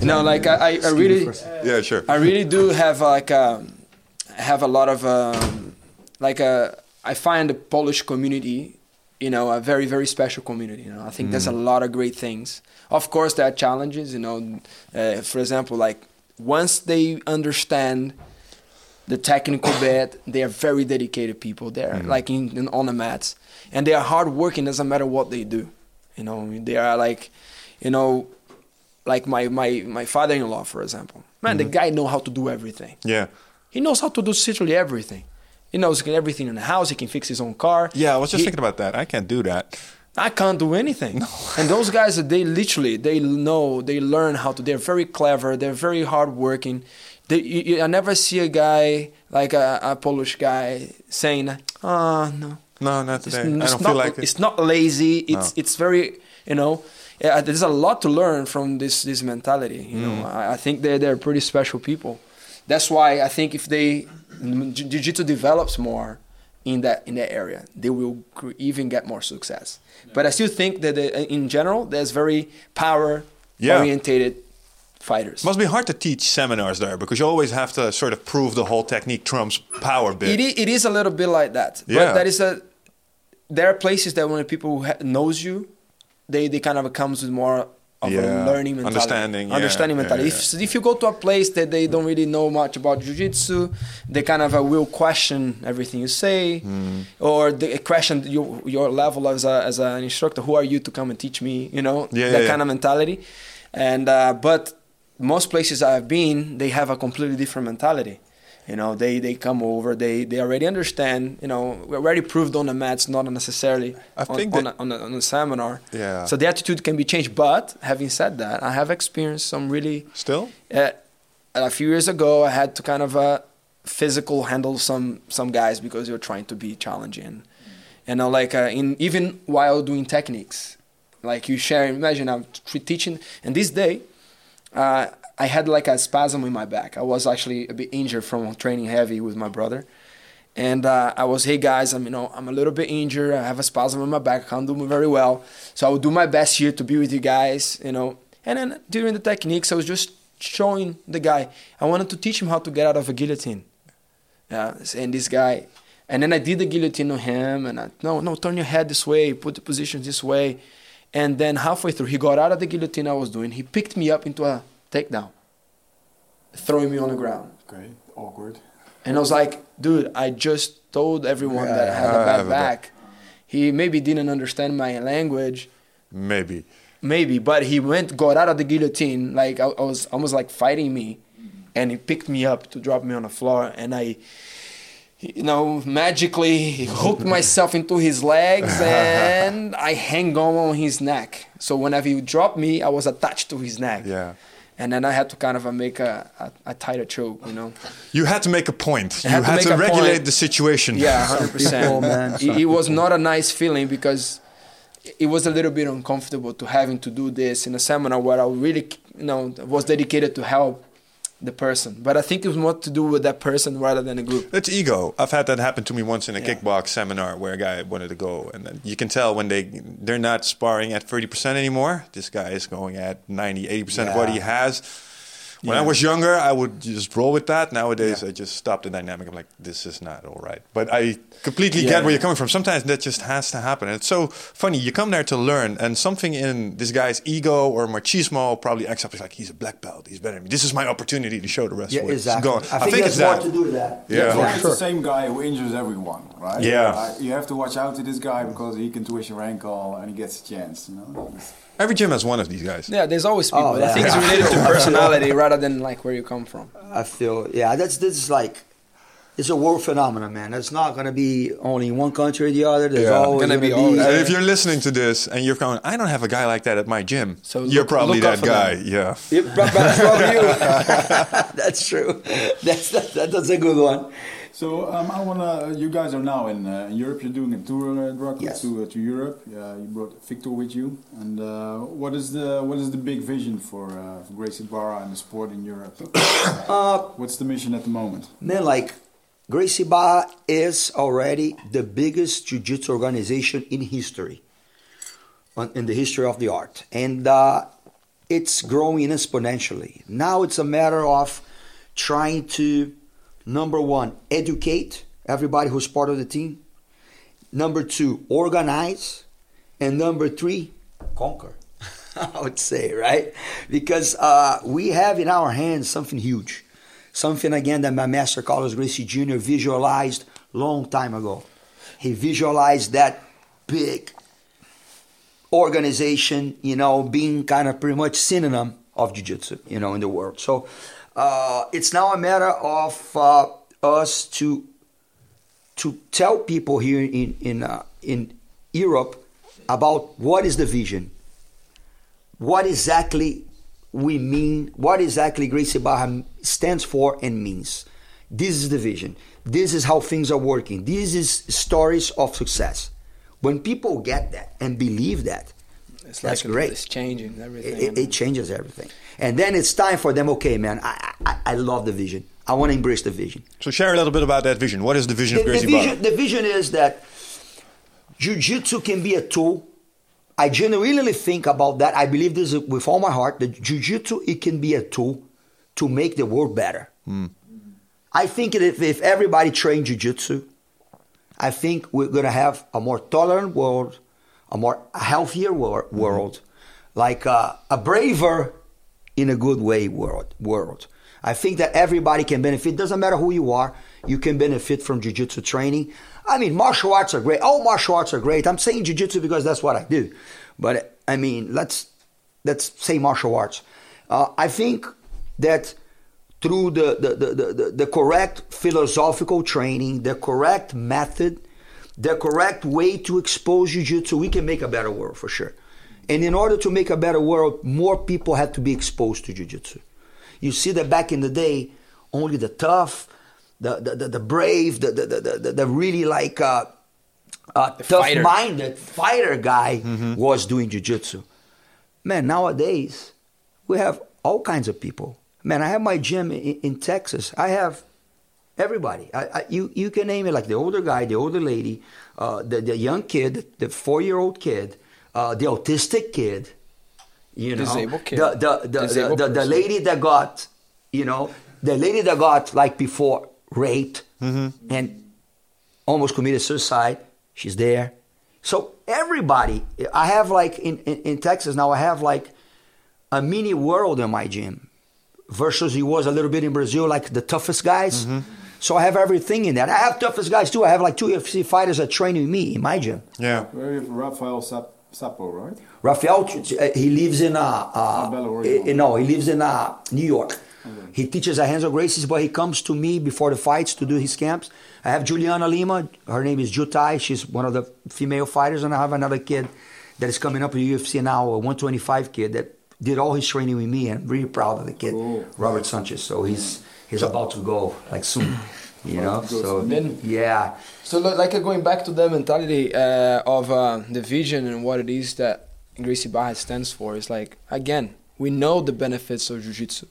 you know, like I, I, I really. yeah, sure. I really do have like um, have a lot of um, like a I find the Polish community, you know, a very very special community. You know, I think there's a mm. lot of great things. Of course, there are challenges. You know, uh, for example, like once they understand the technical bit, they are very dedicated people. They're mm-hmm. like in, in on the mats, and they are hardworking. Doesn't matter what they do. You know, they are like, you know, like my my my father-in-law, for example. Man, the mm-hmm. guy know how to do everything. Yeah. He knows how to do literally everything. He knows everything in the house. He can fix his own car. Yeah, I was just He- thinking about that. I can't do that. I can't do anything. And those guys, they literally, they know, they learn how to. They're very clever. They're very hardworking. They, you, you, I never see a guy like a, a Polish guy saying, "Ah, no, No, not it's, today. I don't not, feel like it. It's not lazy. It's No. it's very you know. Yeah, there's a lot to learn from this this mentality. You Mm. know, I, I think they're they're pretty special people. That's why I think if they jiu-jitsu develops more in that in that area, they will even get more success. But I still think that the, uh, in general, there's very power Yeah. orientated fighters. must be hard to teach seminars there because you always have to sort of prove the whole technique trumps power bit. It is, it is a little bit like that. Yeah. But that is a there are places that when people ha- knows you, they they kind of comes with more of Yeah. a learning mentality, Understanding, yeah, understanding mentality. yeah. If if you go to a place that they don't really know much about jiu-jitsu, they kind of uh, will question everything you say, Hmm. or they question your your level as a as an instructor. Who are you to come and teach me? You know that kind of mentality. And uh, but most places I've been, they have a completely different mentality. You know, they, they come over, they, they already understand. You know, we already proved on the mats, not necessarily I on, think on, that- a, on, a, on a seminar. Yeah. So the attitude can be changed. But having said that, I have experienced some really. Still? Uh, a few years ago, I had to kind of uh, physical handle some some guys because they were trying to be challenging. You know, like uh, in even while doing techniques, like you share. Imagine I'm t- teaching, and this day, uh, I had like a spasm in my back. I was actually a bit injured from training heavy with my brother, and uh, I was, hey guys, I'm you know I'm a little bit injured. I have a spasm in my back. I can't do very well, so I will do my best here to be with you guys. You know, and then during the techniques, I was just showing the guy. I wanted to teach him how to get out of a guillotine. Yeah, and this guy, and then I did the guillotine on him, and I no, no, turn your head this way, put the position this way, And then halfway through, he got out of the guillotine I was doing. He picked me up into a takedown, throwing me on the ground. Great. Awkward. And I was like, dude, I just told everyone that I had a I bad a back. He maybe didn't understand my language, Maybe. maybe, but he went, got out of the guillotine, like I, I was almost like fighting me, and he picked me up to drop me on the floor, and I, you know, magically hooked myself into his legs, and I hang on on his neck. So whenever he dropped me, I was attached to his neck. Yeah. And then I had to kind of uh, make a, a, a tighter choke, you know. You had to make a point. I You had to had make to regulate point. the situation. Yeah, hundred people, man, percent. It, it was not a nice feeling because it was a little bit uncomfortable to having to do this in a seminar where I really, you know, was dedicated to help the person. But I think it's more to do with that person rather than a group. It's ego. I've had that happen to me once in a Yeah. kickbox seminar where a guy wanted to go, and then you can tell when they they're not sparring at thirty percent anymore. This guy is going at 90, 80 percent of what he has. When I was younger, I would just roll with that. Nowadays, Yeah. I just stop the dynamic. I'm like, this is not all right. But I completely Yeah. get where you're coming from. Sometimes that just has to happen. And it's so funny. You come there to learn, and something in this guy's ego or machismo probably acts up. He's like, he's a black belt. He's better than me. This is my opportunity to show the rest Yeah, what it's exactly. going. I think, it's there's more that. to do with that. Yeah. Well, For it's the same guy who injures everyone, right? Yeah. Uh, you have to watch out to this guy because he can twist your ankle and he gets a chance. You know. It's- Every gym has one of these guys. Yeah, there's always oh, people. Oh, yeah. I think it's related to personality rather than like where you come from. I feel yeah. That's this is like it's a world phenomenon, man. It's not gonna be only one country or the other. There's Yeah. always Gonna gonna, be be. always- And if you're listening to this and you're going, I don't have a guy like that at my gym. So you're look- probably look that guy. them. Yeah. Yep, but- but from you. that's true. That's that, that, that's a good one. So um, I wanna. You guys are now in, uh, in Europe. You're doing a tour, uh, Draco, Yes. to uh, to Europe. Uh, you brought Victor with you. And uh, what is the what is the big vision for uh, for Gracie Barra and the sport in Europe? Uh, What's the mission at the moment? man, like Gracie Barra is already the biggest jiu-jitsu organization in history, in the history of the art, and uh, it's growing exponentially. Now it's a matter of trying to, number one, educate everybody who's part of the team. Number two, organize, and number three, conquer. I would say, right? Because uh, we have in our hands something huge, something again that my master Carlos Gracie Jr. visualized long time ago. He visualized that big organization, you know, being kind of pretty much synonym of jiu-jitsu, you know, in the world. So uh, it's now a matter of uh, us to to tell people here in in uh, in Europe about what is the vision, what exactly we mean, what exactly Gracie Barra stands for and means. This is the vision. This is how things are working. This is stories of success. When people get that and believe that, It's that's like great. It's changing everything. It, it changes everything. And then it's time for them. Okay, man, I I, I love the vision. I want to embrace the vision. So share a little bit about that vision. What is the vision of The, the Gracie Barra? vision, the vision is that jiu-jitsu can be a tool. I genuinely think about that. I believe this with all my heart. That jiu-jitsu it can be a tool to make the world better. I think if, if everybody trained jiu-jitsu, I think we're gonna have a more tolerant world, a more healthier wor- world, like uh, a braver, in a good way world. World. I think that everybody can benefit. Doesn't matter who you are, you can benefit from jiu-jitsu training. I mean, martial arts are great. All martial arts are great. I'm saying jiu-jitsu because that's what I do. But I mean, let's let's say martial arts. Uh, I think that through the, the, the, the, the correct philosophical training, the correct method, the correct way to expose jiu-jitsu, we can make a better world for sure. And in order to make a better world, more people had to be exposed to jiu-jitsu. You see that back in the day, only the tough, the the, the, the brave, the, the, the, the, really like uh, uh, tough-minded fighter guy was doing jiu-jitsu. Man, nowadays we have all kinds of people. Man, I have my gym in, in Texas. I have everybody. I, I, you you can name it like the older guy, the older lady, uh, the the young kid, the four year old kid, uh, the autistic kid. You know, Disabled kid. the the the, Disabled the, the, the lady that got, you know, the lady that got like before raped and almost committed suicide. She's there. So everybody, I have like in, in, in Texas now, I have like a mini world in my gym versus he was a little bit in Brazil, like the toughest guys. Mm-hmm. So I have everything in that. I have toughest guys too. I have like two UFC fighters that train with me in my gym. Yeah. Where you have Rafael Sap- Sapo, right? Rafael, uh, he lives in Belo Horizonte. eh, no, he lives in uh, New York. He teaches at Renzo Gracie's, but he comes to me before the fights to do his camps. I have Juliana Lima. Her name is Ju Thai. She's one of the female fighters, and I have another kid that is coming up in UFC now, a 125 kid that did all his training with me, and I'm really proud of the kid, Cool. Robert Sanchez. So he's he's about to go like soon, you know. About to go So. Then- yeah, So like going back to the mentality uh, of uh, the vision and what it is that Gracie Barra stands for is like again we know the benefits of jiu-jitsu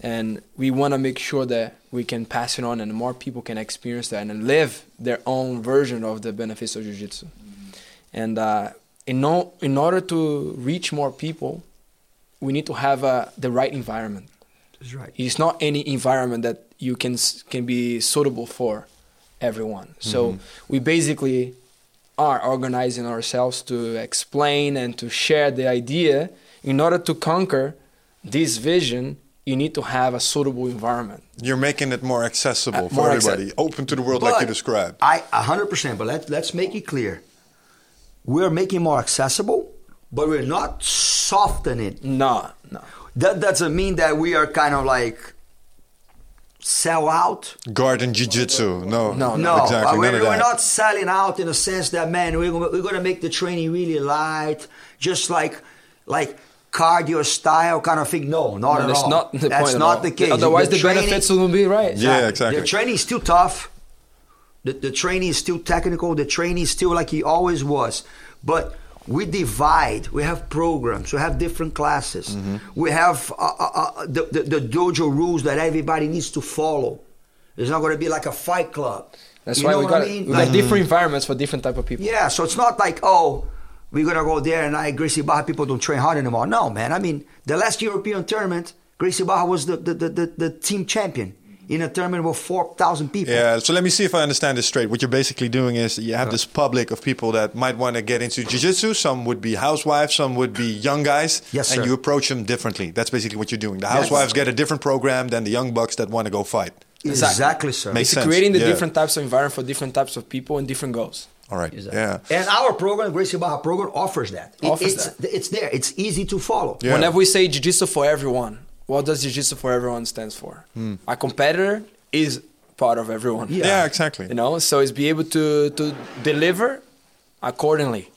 and we want to make sure that we can pass it on and more people can experience that and live their own version of the benefits of jiu-jitsu and uh, in, o- in order to reach more people we need to have uh, the right environment that's right. it's not any environment that you can can be suitable for everyone. So we basically are organizing ourselves to explain and to share the idea. In order to conquer this vision, you need to have a suitable environment. You're making it more accessible Uh, for more everybody, open to the world, like you described. I a hundred percent. But let let's make it clear. We're making more accessible, but we're not softening it. No, no. That doesn't mean that we are kind of like sell out. Garden jiu-jitsu. No, No, No, exactly. uh, we're, we're not selling out in the sense that man, we're gonna, we're gonna make the training really light, just like like cardio style kind of thing. No, not at that's all. not the That's point at not all. the case. Otherwise, the, training- benefits will be right. Yeah, exactly. The training is still tough. The, the training is still technical. The training is still like he always was. But we divide. We have programs. We have different classes. Mm-hmm. We have uh, uh, uh, the, the, the dojo rules that everybody needs to follow. It's not going to be like a fight club. That's You why know we what got I mean? we Like- different environments for different type of people. yeah, so it's not like, oh, we're going to go there and I, Gracie Barra people don't train hard anymore. No, man. I mean, the last European tournament, Gracie Barra was the, the, the, the, the team champion in a tournament with 4,000 people. Yeah, so let me see if I understand this straight. What you're basically doing is you have this public of people that might want to get into jiu-jitsu. Some would be housewives, some would be young guys. Yes, And sir. you approach them differently. That's basically what you're doing. The Yes. housewives get a different program than the young bucks that want to go fight. Exactly, sir. Makes It's sense. creating the Yeah. different types of environment for different types of people and different goals. All right. Exactly. Yeah. And our program, Gracie Barra program, offers that. It- Offers it's, that. it's there. It's easy to follow. Yeah. Whenever we say jiu-jitsu for everyone, what does jiu-jitsu for everyone stands for? A competitor is part of everyone. Yeah. Yeah, exactly. You know, so it's be able to to deliver accordingly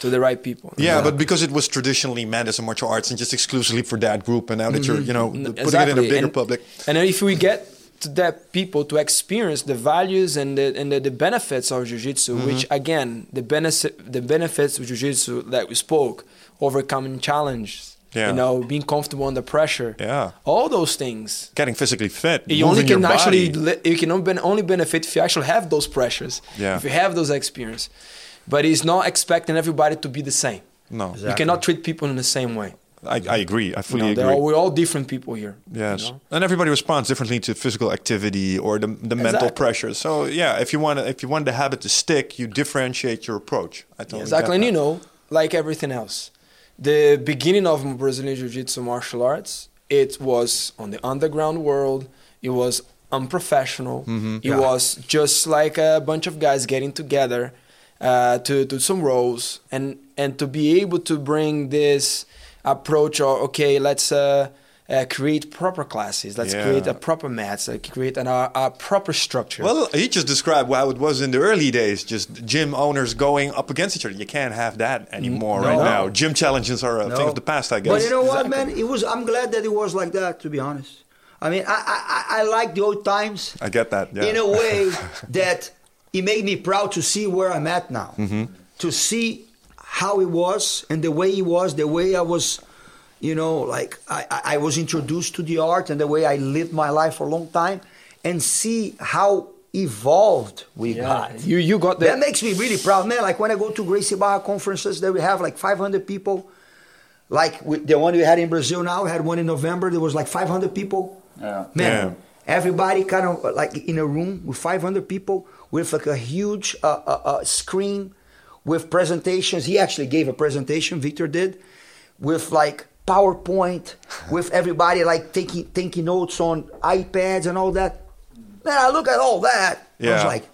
to the right people. Yeah, but because it was traditionally meant as a martial arts and just exclusively for that group, and now that you're, you know, N- putting it in a bigger and, public. And if we get to that people to experience the values and the and the, the benefits of jiu-jitsu, Mm-hmm. which again the benefit the benefits of jiu-jitsu that we spoke, overcoming challenges, Yeah. you know, being comfortable under pressure, Yeah. all those things. Getting physically fit. You only moving your can actually body. you can only benefit if you actually have those pressures, Yeah. if you have those experience. But it's not expecting everybody to be the same. No, You cannot treat people in the same way. I, I agree. I You fully know, agree. all, we're all different people here. you Yes, know? and everybody responds differently to physical activity or the, the mental Exactly. pressure. So yeah, if you want if you want the habit to stick, you differentiate your approach. I totally Exactly, and you know, like everything else, the beginning of Brazilian Jiu-Jitsu martial arts, it was on the underground world. It was unprofessional. Mm-hmm. It was just like a bunch of guys getting together uh, to do some roles, and and to be able to bring this approach of okay, let's. Uh, uh, create proper classes. Let's Yeah. create a proper mats. Like create an, a, a proper structure. Well, he just described how it was in the early days, just gym owners going up against each other. You can't have that anymore right now. Gym challenges are a thing of the past, I guess. But you know what, man? It was. I'm glad that it was like that. To be honest, I mean, I I, I- I like the old times I get that. Yeah. in a way that it made me proud to see where I'm at now. Mm-hmm. To see how it was and the way it was, the way I was, you know, like I, I- I was introduced to the art and the way I lived my life for a long time, and see how evolved we yeah, got. you you got That that. makes me really proud, man. Like when I go to Gracie Barra conferences, there we have like 500 people. Like we, the one we had in Brazil now, we had one in November. There was like 500 people. Yeah. Man, Yeah. everybody kind of like in a room with 500 people with like a huge uh, uh, uh, screen with presentations. He actually gave a presentation. Victor did with like PowerPoint, with everybody like taking taking notes on iPads and all that. Man, I look at all that. I was like,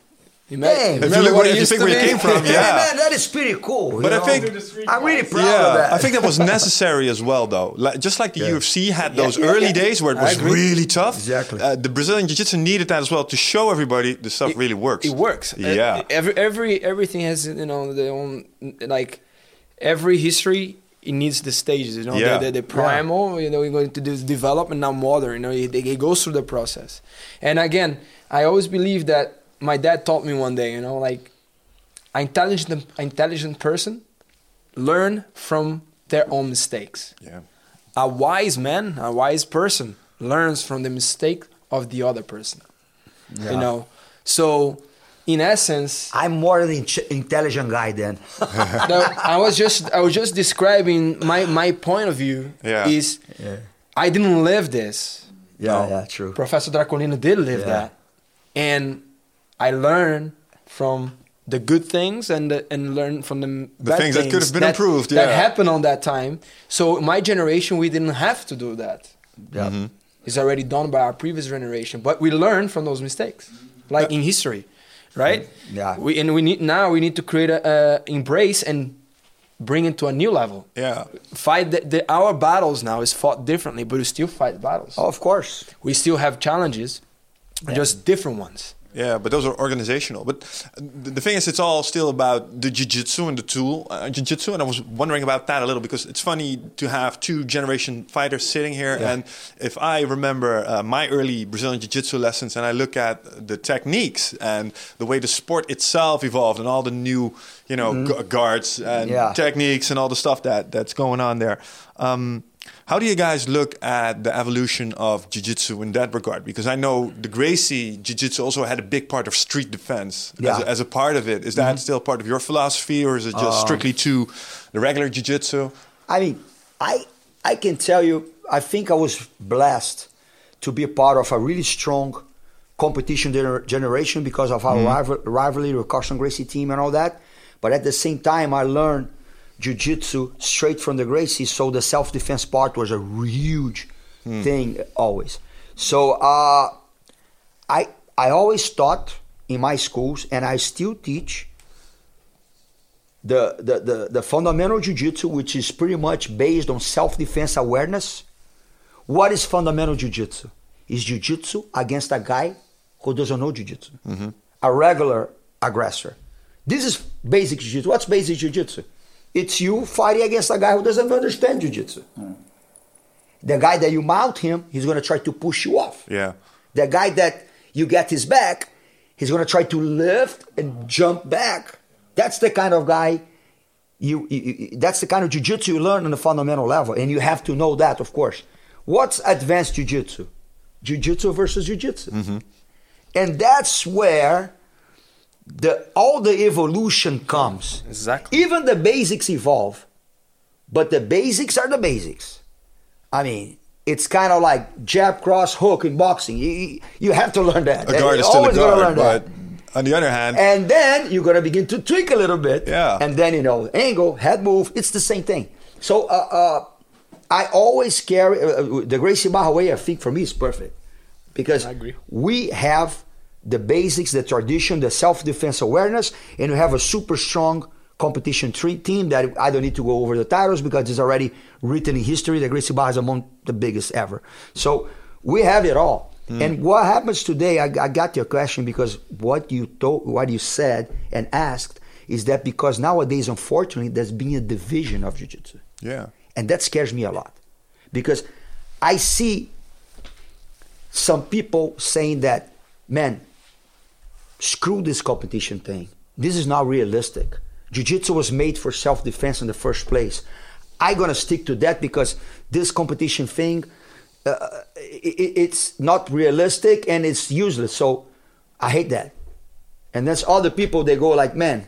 Imagine- Dang. If you remember look what where it you think where you came from, yeah, yeah. man, that is pretty cool. you But I think- I'm really proud of that. I think that was necessary as well, though. Like, just like the UFC had those yeah, early yeah. days where it was really tough. Exactly. Uh, the Brazilian Jiu-Jitsu needed that as well to show everybody the stuff really works. It works. Yeah. Uh, Every every everything has you know their own like every history. It needs the stages, you know, Yeah. the, the, the primal, you know, we're going to do and now modern, you know, it, it goes through the process. And again, I always believe that my dad taught me one day, you know, like an intelligent, intelligent person learn from their own mistakes. Yeah. A wise man, a wise person learns from the mistake of the other person. yeah. You know, so in essence, I'm more an intelligent guy then. no, I was just I was just describing my my point of view Yeah. is yeah. I didn't live this. yeah, yeah, true. Professor Draculino did live Yeah. that, and I learned from the good things and the, and learn from the, bad things that could have been improved, yeah. That happened on that time. So my generation, we didn't have to do that. Yeah. Mm-hmm. It's already done by our previous generation, but we learn from those mistakes, like in history, right? Yeah. We and we need now we need to create a, a embrace and bring it to a new level. Yeah. Fight the, the our battles now is fought differently, but we still fight battles. Oh, of course. We still have challenges, just different ones. Yeah, but those are organizational. But the thing is, it's all still about the jiu-jitsu and the tool, uh, jiu-jitsu. And I was wondering about that a little because it's funny to have two generation fighters sitting here. And if I remember uh, my early Brazilian jiu-jitsu lessons and I look at the techniques and the way the sport itself evolved and all the new, you know, gu- guards and Yeah. techniques and all the stuff that that's going on there. Um, how do you guys look at the evolution of jiu-jitsu in that regard? Because I know the Gracie jiu-jitsu also had a big part of street defense as, a, as a part of it. Is that mm-hmm. still part of your philosophy, or is it just uh, strictly to the regular jiu-jitsu? I mean, I I can tell you, I think I was blessed to be a part of a really strong competition gener- generation because of our mm-hmm. rival, rivalry with Carlson Gracie team and all that. But at the same time, I learned jiu-jitsu straight from the Gracie, so the self-defense part was a huge thing always. So uh, I I always taught in my schools, and I still teach the, the, the, the fundamental jiu-jitsu, which is pretty much based on self-defense awareness. What is fundamental jiu-jitsu? Is jiu-jitsu against a guy who doesn't know jiu-jitsu. A regular aggressor. This is basic jiu-jitsu. What's basic jiu-jitsu? It's you fighting against a guy who doesn't understand jiu-jitsu. The guy that you mount him, he's going to try to push you off. Yeah. The guy that you get his back, he's gonna try to lift and jump back. That's the kind of guy you, you- you- that's the kind of jujitsu you learn on the fundamental level, and you have to know that, of course. What's advanced jujitsu? Jujitsu versus jujitsu, mm-hmm. and that's where the all the evolution comes. Exactly. Even the basics evolve, but the basics are the basics. I mean, it's kind of like jab, cross, hook in boxing. You, you- you have to learn that. A guard is still a guard, learn but that. on the other hand, And then you're gonna begin to tweak a little bit. Yeah. And then you know, angle, head move. It's the same thing. So uh, uh, I always carry uh, uh, the Gracie Barra way. I think for me is perfect because I agree. we have the basics, the tradition, the self-defense awareness, and we have a super strong competition tre- team that I don't need to go over the titles because it's already written in history. The Gracie Barra is among the biggest ever. So we have it all. Mm. And what happens today? I, I got your question because what you told, what you said and asked is that because nowadays, unfortunately, there's been a division of jiu-jitsu. yeah. And that scares me a lot because I see some people saying that, man, screw this competition thing. This is not realistic. Jiu Jitsu was made for self defense in the first place. I'm gonna stick to that because this competition thing, uh, i- i- it's not realistic and it's useless. So I hate that. And there's other people they go like, man,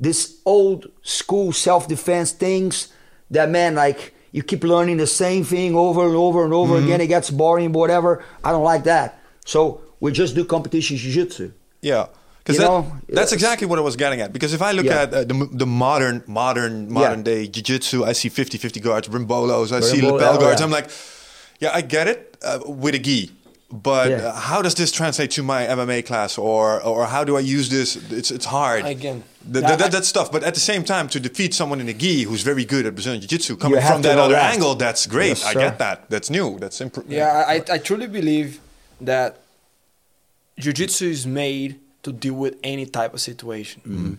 this old school self defense things that man like you keep learning the same thing over and over and over again. It gets boring, whatever. I don't like that. So we just do competition jiu-jitsu. Yeah. Because that, that's exactly what I was getting at. Because if I look Yeah. at uh, the, the modern, modern, modern day jiu-jitsu, I see 50-50 guards, rimbolos, I see Rimbolo, lapel oh, guards. yeah. I'm like, yeah, I get it uh, with a gi. But Yeah. uh, how does this translate to my MMA class, or or how do I use this? It's it's hard. Again, Th- I- th- that, that's tough. But at the same time, to defeat someone in a gi who's very good at Brazilian jiu-jitsu, coming from that other that. angle, that's great. Yes, I sir. get that. That's new. That's improved. Yeah, I, I truly believe that jiu-jitsu is made to deal with any type of situation. Mm-hmm.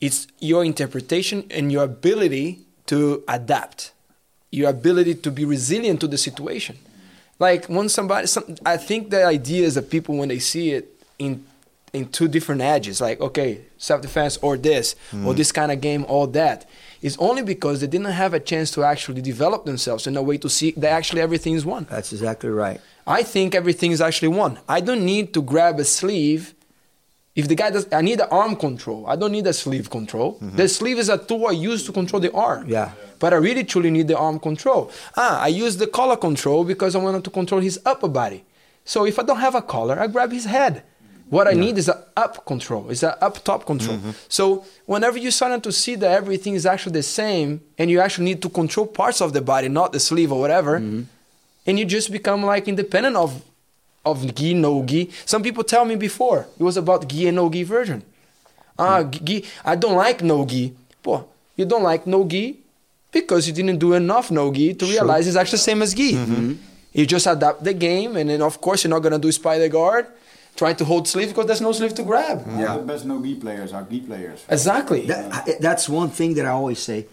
It's your interpretation and your ability to adapt, your ability to be resilient to the situation. Like when somebody, some, I think the idea is that people when they see it in in two different edges, like okay, self-defense or this or mm-hmm. this kind of game or that, is only because they didn't have a chance to actually develop themselves in a way to see that actually everything is one. That's exactly right. I think everything is actually one. I don't need to grab a sleeve. If the guy does, I need the arm control. I don't need a sleeve control. The sleeve is a tool I use to control the arm. Yeah. But I really truly need the arm control. Ah, I use the collar control because I want to control his upper body. So if I don't have a collar, I grab his head. What I need is an up control, is an up top control. Mm-hmm. So whenever you start to see that everything is actually the same, and you actually need to control parts of the body, not the sleeve or whatever, mm-hmm. and you just become like independent of of gi no gi. Some people tell me before it was about gi and no gi version. Ah, mm-hmm. gi. I don't like no gi. Pô, you don't like no gi because you didn't do enough no gi to realize it's actually the same as gi. You just adapt the game, and then of course you're not gonna do spider guard, trying to hold sleeve because there's no sleeve to grab. All the best no gi players are gi players. Exactly. That, that's one thing that I always say.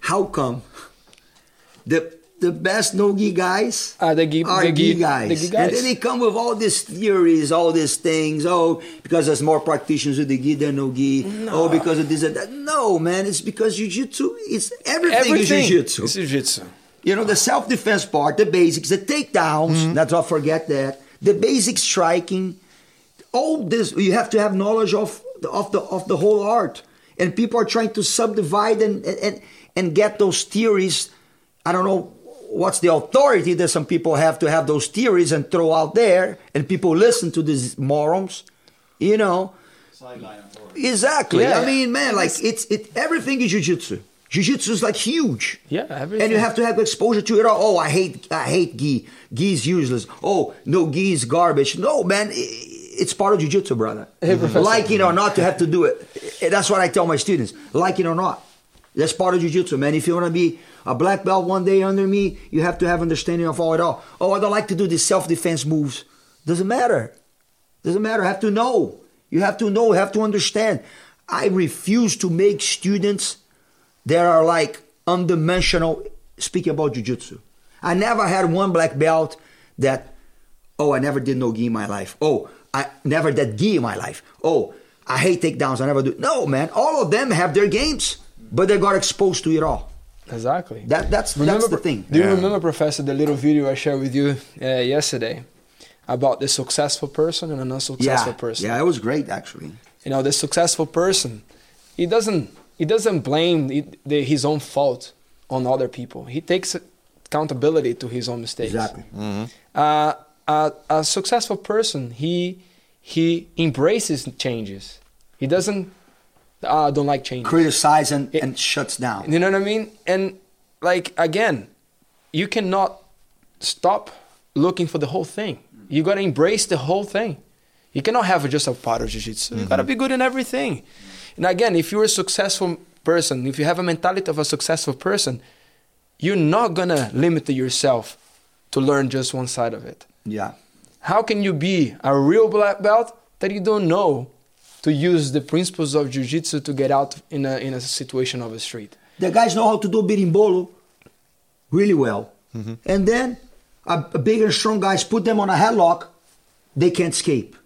How come the the best no gi guys Ah, the gi- are the gi- gi guys. the gi and then they come with all these theories, all these things. Oh, because there's more practitioners with the gi than no gi. Oh, because of this and that. No, man, it's because jiu-jitsu. It's everything, Everything is jiu-jitsu. is jiu-jitsu. You know, the self defense part, the basics, the takedowns, let's not forget that. The basic striking, all this, you have to have knowledge of, the- of, the, of the whole art. And people are trying to subdivide and, and, and get those theories. I don't know what's the authority that some people have to have those theories and throw out there, and people listen to these morons, you know. Exactly. Yeah. I mean, man, like it's it everything is jiu-jitsu. Jiu-jitsu is like huge. Yeah, everything. And you have to have exposure to it all. Oh, I hate I hate gi. Gi is useless. Oh, no, gi is garbage. No, man, i- it's part of jiu-jitsu, brother. like it or not, you have to do it. Eh, That's what I tell my students. Like it or not. That's part of jiu-jitsu, man. If you want to be a black belt one day under me, you have to have understanding of all it all. Oh, I don't like to do these self-defense moves. Doesn't matter. Doesn't matter. Have to know. You have to know. Have to understand. I refuse to make students that are like undimensional speaking about jiu-jitsu. I never had one black belt that, oh, I never did no gi in my life. Oh, I never did gi in my life. Oh, I hate takedowns. I never do. No, man. All of them have their games, but they got exposed to it all. Exactly. That that's that's the thing. Do you Yeah. remember, Professor, the little video I shared with you uh, yesterday about the successful person and an unsuccessful Yeah, person? yeah, it was great actually. You know, the successful person, he doesn't he doesn't blame the, the, his own fault on other people. He takes accountability to his own mistakes. Exactly. Uh, a, a successful person, he he embraces changes. He doesn't. Uh, don't like changes. Criticize and, It- and shuts down. You know what I mean? And like again, you cannot stop looking for the whole thing. You gotta embrace the whole thing. You cannot have just a part of jiu-jitsu. You gotta be good in everything. And again, if you're a successful person, if you have a mentality of a successful person, you're not gonna limit yourself to learn just one side of it. Yeah. How can you be a real black belt that you don't know to use the principles of jiu-jitsu to get out in a in a situation of a street? The guys know how to do berimbolo really well. Mm-hmm. And then a, a big and strong guys put them on a headlock, they can't escape.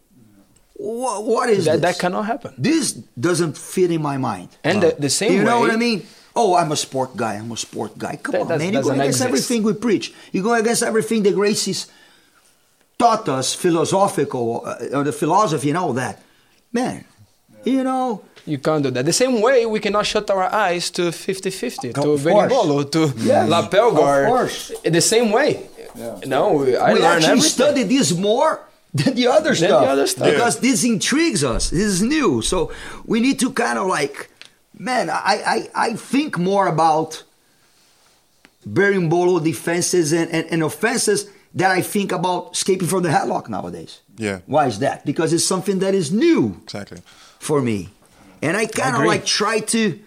What, what is That, this? that cannot happen. This doesn't fit in my mind. And the, the same way. you know way, what I mean? Oh, I'm a sport guy. I'm a sport guy. Come That on, man. You go against exist. everything we preach. You go against everything the Gracies taught us, philosophical, uh, or the philosophy and all that. Man, you know, You can't do that. The same way we cannot shut our eyes to 50-50, to Of course. to Yes, lapel of guard. course. The same way. Yeah. No, I we learned actually everything. study this more than the other Than stuff. the other stuff. Because this intrigues us. This is new. So we need to kind of like, man, I, I, I think more about berimbolo defenses and, and, and offenses that I think about escaping from the headlock nowadays. Yeah. Why is that? Because it's something that is new Exactly. for me. And I kind of like try to.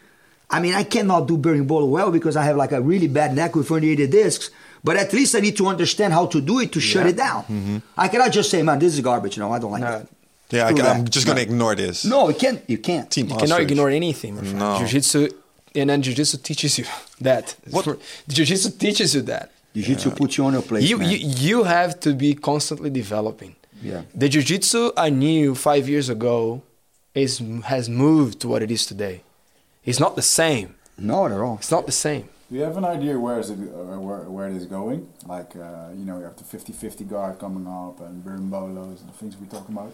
I mean, I cannot do berimbolo well because I have like a really bad neck with herniated discs. But at least I need to understand how to do it to shut it down. Mm-hmm. I cannot just say, "Man, this is garbage." No, I don't like No. that. Yeah, I, I'm just gonna ignore this. No, you can't. You can't. Team You cannot ignore anything. No. Jiu-jitsu, and then jiu-jitsu teaches you that. What- Jiu-jitsu teaches you that. Jiu-jitsu puts you on your place. You, man. you you have to be constantly developing. Yeah. The jiu-jitsu I knew five years ago is has moved to what it is today. It's not the same. Not at all. It's not the same. Do you have an idea where is it uh, where, where it is going? Like uh, you know, you have the 50-50 guard coming up and berimbolos and the things we talk about.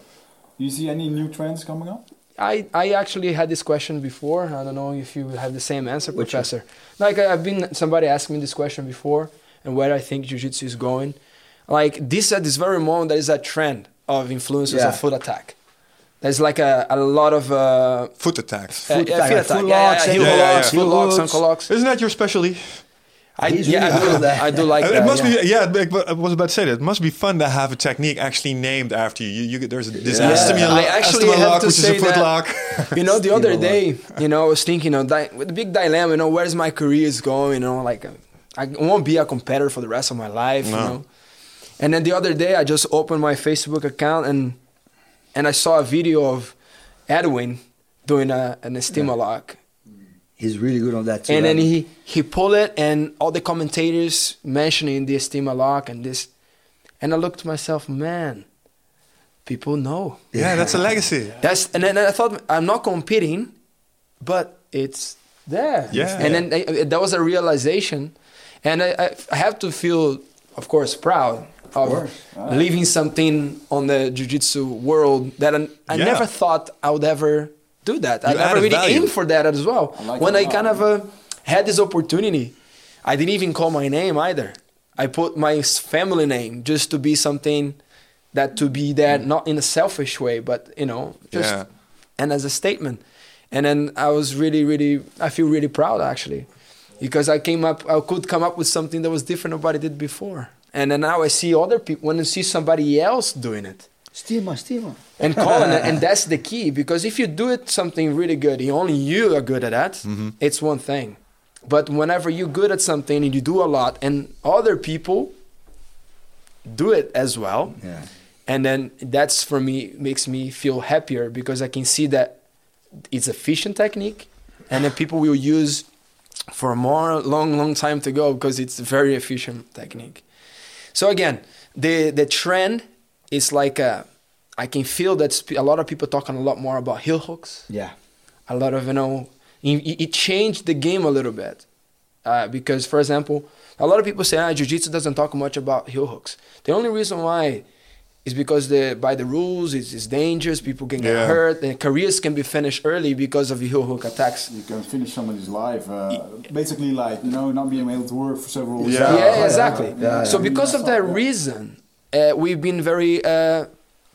Do you see any new trends coming up? I, I actually had this question before. I don't know if you have the same answer, Which Professor. Like I- I've been somebody asked me this question before, and where I think jiu-jitsu is going. Like this at this very moment, there is a trend of influences Yeah. of foot attack. There's like a, a lot of uh, Foot attacks. uh, Foot yeah, attack, feet like attack. foot Yeah, locks, yeah, heel yeah, yeah, locks, yeah. foot locks, ankle locks. Isn't that your specialty? I, yeah, really I do, that. I do like Uh, that. it must yeah. be yeah. but I was about to say that it must be fun to have a technique actually named after you. You, you get- there's this Yeah. Estima I lock, actually Estima have lock, to which is a foot that- lock. You know, the other day, you know, I was thinking, you know, di- with the big dilemma, you know, where's my career is going, you know, like uh, I won't be a competitor for the rest of my life, you know. And then the other day, I just opened my Facebook account and and I saw a video of Edwin doing a, an estima lock, He's really good on that too. and then he he pulled it, and all the commentators mentioning the estima lock and this, and I looked to myself, man, people know. yeah, that's a legacy. That's and then I thought I'm not competing, but it's there. Yeah. And then I, that was a realization, and I, I, I have to feel, of course, proud of course. leaving something on the jiu-jitsu world that I, I Yeah. never thought I would ever do that. I never really value. aimed for that as well. I like when it I a lot. kind of uh, had this opportunity, I didn't even call my name either. I put my family name just to be something that to be that not in a selfish way, but you know, just Yeah. and as a statement. And then I was really, really, I feel really proud actually, because I came up, I could come up with something that was different than what I did before. And then now I see other people when I see somebody else doing it Stima, Stima. and calling it, and that's the key because if you do it something really good, and only you are good at that, Mm-hmm. it's one thing. But whenever you're good at something and you do a lot, and other people do it as well, Yeah. and then that's for me makes me feel happier because I can see that it's efficient technique, and then people will use for a more long, long time to go because it's a very efficient technique. So again, the the trend is like a, I can feel that a lot of people talking a lot more about heel hooks. Yeah. A lot of you know, it, it changed the game a little bit uh, because, for example, a lot of people say, ah, jiu-jitsu doesn't talk much about heel hooks. The only reason why is because the by the rules it's, it's dangerous. People can get Yeah. hurt, and careers can be finished early because of heel hook attacks. You can finish somebody's life, uh, basically like you know not being able to work for several Yeah. years. Yeah, exactly. yeah, so because of that reason, uh, we've been very uh,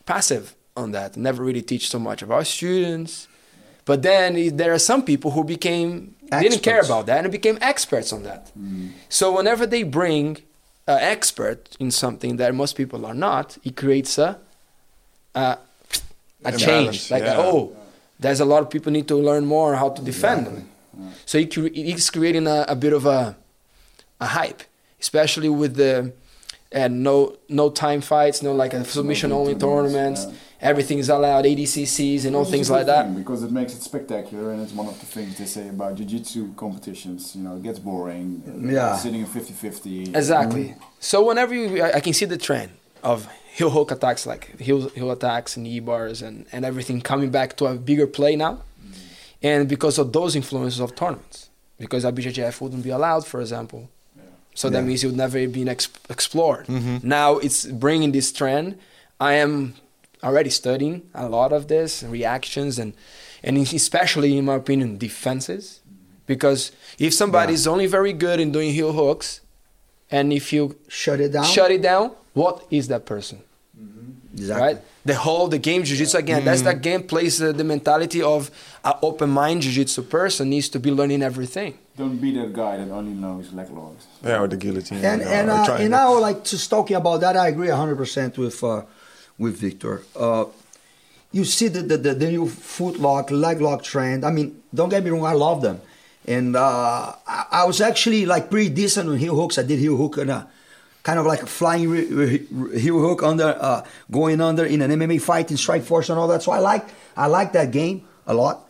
passive on that. Never really teach so much about our students. But then there are some people who became didn't care about that and became experts on that. So whenever they bring an expert in something that most people are not, it creates a a, a change. Like yeah. oh, there's a lot of people need to learn more how to defend them. So it, it's creating a, a bit of a a hype, especially with the and no no time fights, no like a submission only tournaments. yeah. Everything is allowed, ADCCs and all Which is things like that. thing, because it makes it spectacular, and it's one of the things they say about jiu-jitsu competitions. You know, it gets boring. uh, Yeah. Sitting in 50-50. Exactly. So whenever you, I, I can see the trend of heel hook attacks, like heel heel attacks and knee bars and and everything coming back to a bigger play now, and because of those influences of tournaments, because IBJJF wouldn't be allowed, for example. So that Yeah. means it would never be ex- explored. Mm-hmm. Now it's bringing this trend. I am already studying a lot of this reactions and and especially in my opinion defenses because if somebody is only very good in doing heel hooks and if you Shut it down. shut it down what is that person Exactly. right? The whole the game jiu-jitsu again. That's that game plays uh, the mentality of an open mind jiu-jitsu person needs to be learning everything. Don't be that guy that only knows leg locks. Yeah, or the guillotine. and or- and uh, triangle. and now like just talking about that, I agree hundred percent with uh, with Victor. Uh, you see the, the the new foot lock, leg lock trend. I mean, don't get me wrong, I love them, and uh, I, I was actually like pretty decent on heel hooks. I did heel hook and uh, kind of like a flying re- re- heel hook under uh, going under in an MMA fight in Strikeforce and all that. So I like I like that game a lot,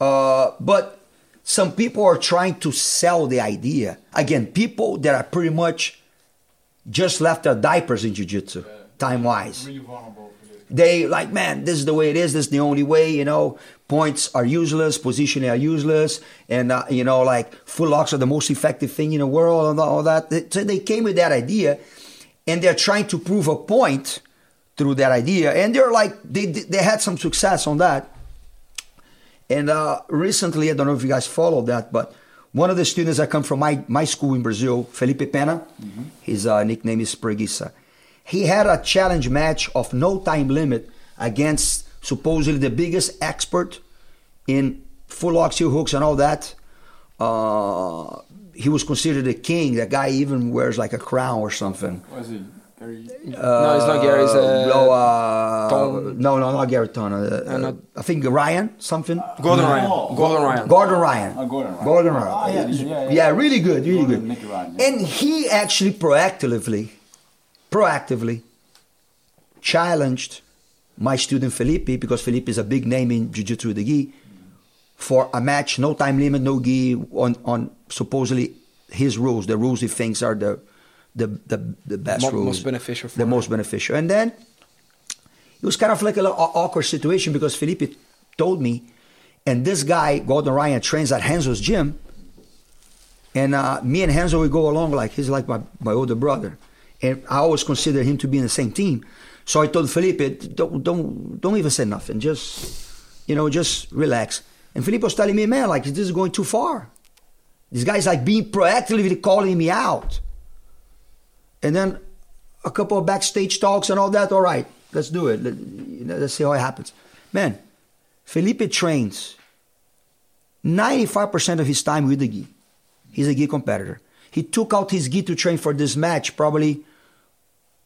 uh, but some people are trying to sell the idea. Again, people that are pretty much just left their diapers in jiu-jitsu, time-wise. They like, man, this is the way it is. This is the only way, you know. Points are useless, positioning are useless, and uh, you know, like full locks are the most effective thing in the world, and all that. So they came with that idea, and they're trying to prove a point through that idea, and they're like, they they had some success on that. And uh, recently, I don't know if you guys followed that, but one of the students that come from my, my school in Brazil, Felipe Pena, his uh, nickname is Preguiça. He had a challenge match of no time limit against supposedly the biggest expert in full locks, heel hooks, and all that. Uh, he was considered a king. That guy even wears like a crown or something. Was he? Gary? no, it's not Gary. It's uh, no, uh, no, no, not Gary Ton. Uh, Uh, not- I think Ryan something. Gordon No. Ryan. Gordon Ryan. Gordon Ryan. Oh, Gordon Ryan. Gordon Ryan. Ah, yeah, yeah, yeah, yeah, really good, really Gordon, good. Ryan, yeah. And he actually proactively, proactively challenged my student Felipe because Felipe is a big name in Jiu-Jitsu with the gi for a match, no time limit, no gi on on supposedly his rules, the rules he thinks are the the the, the best Mo- rules, most beneficial for the him. most beneficial. And then it was kind of like a little awkward situation because Felipe told me, and this guy Gordon Ryan trains at Renzo's gym, and uh, me and Hanzo we go along like he's like my, my older brother, and I always consider him to be in the same team. So I told Felipe, don't don't don't even say nothing, just you know just relax. And Felipe was telling me, man, like this is going too far. This guy's like being proactively calling me out. And then a couple of backstage talks and all that. All right, let's do it. Let, let's see how it happens. Man, Felipe trains 95% of his time with the gi. He's a gi competitor. He took out his gi to train for this match probably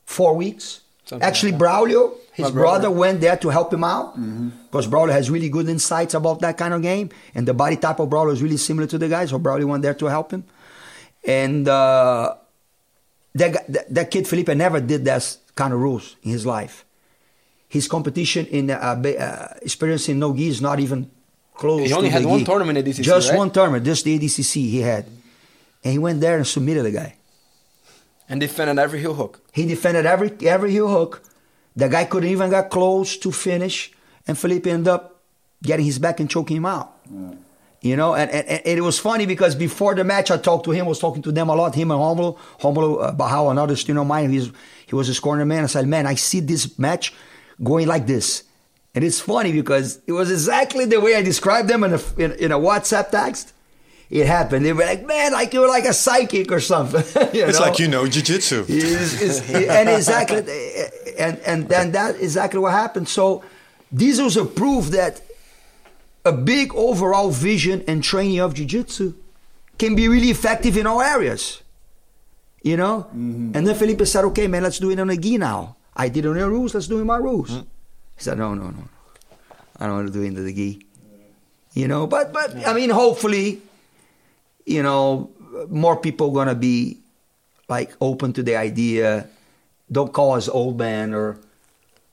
four weeks. Something Actually, like. Braulio, his brother, brother. went there to help him out because Braulio has really good insights about that kind of game. And the body type of Braulio is really similar to the guy, so Braulio went there to help him. And uh, that, that, that kid, Felipe, never did that kind of rules in his life. His competition in uh, uh, experience in no gi is not even close. He only had one gi. tournament at DCC, Just right? one tournament, just the ADCC he had, and he went there and submitted the guy. And defended every heel hook. He defended every every heel hook. The guy couldn't even get close to finish, and Felipe ended up getting his back and choking him out. You know, and, and, and it was funny because before the match, I talked to him, was talking to them a lot, him and Romulo, Romulo uh, Barral, another student of mine, he's, he was his corner man. I said, man, I see this match going like this. And it's funny because it was exactly the way I described them in a, in, in a WhatsApp text. It happened. They were like, man, like you were like a psychic or something. you It's know? like you know is- and exactly, and and then that exactly what happened. So this was a proof that a big overall vision and training of jiu-jitsu can be really effective in all areas. You know? Mm-hmm. And then Felipe said, okay, man, let's do it on a gi now. I did it on your rules, let's do it in my rules. Mm-hmm. He said, no, no, no. I don't want to do it in the gi. You know, but but I mean hopefully, you know, more people gonna be like open to the idea. Don't call us old man or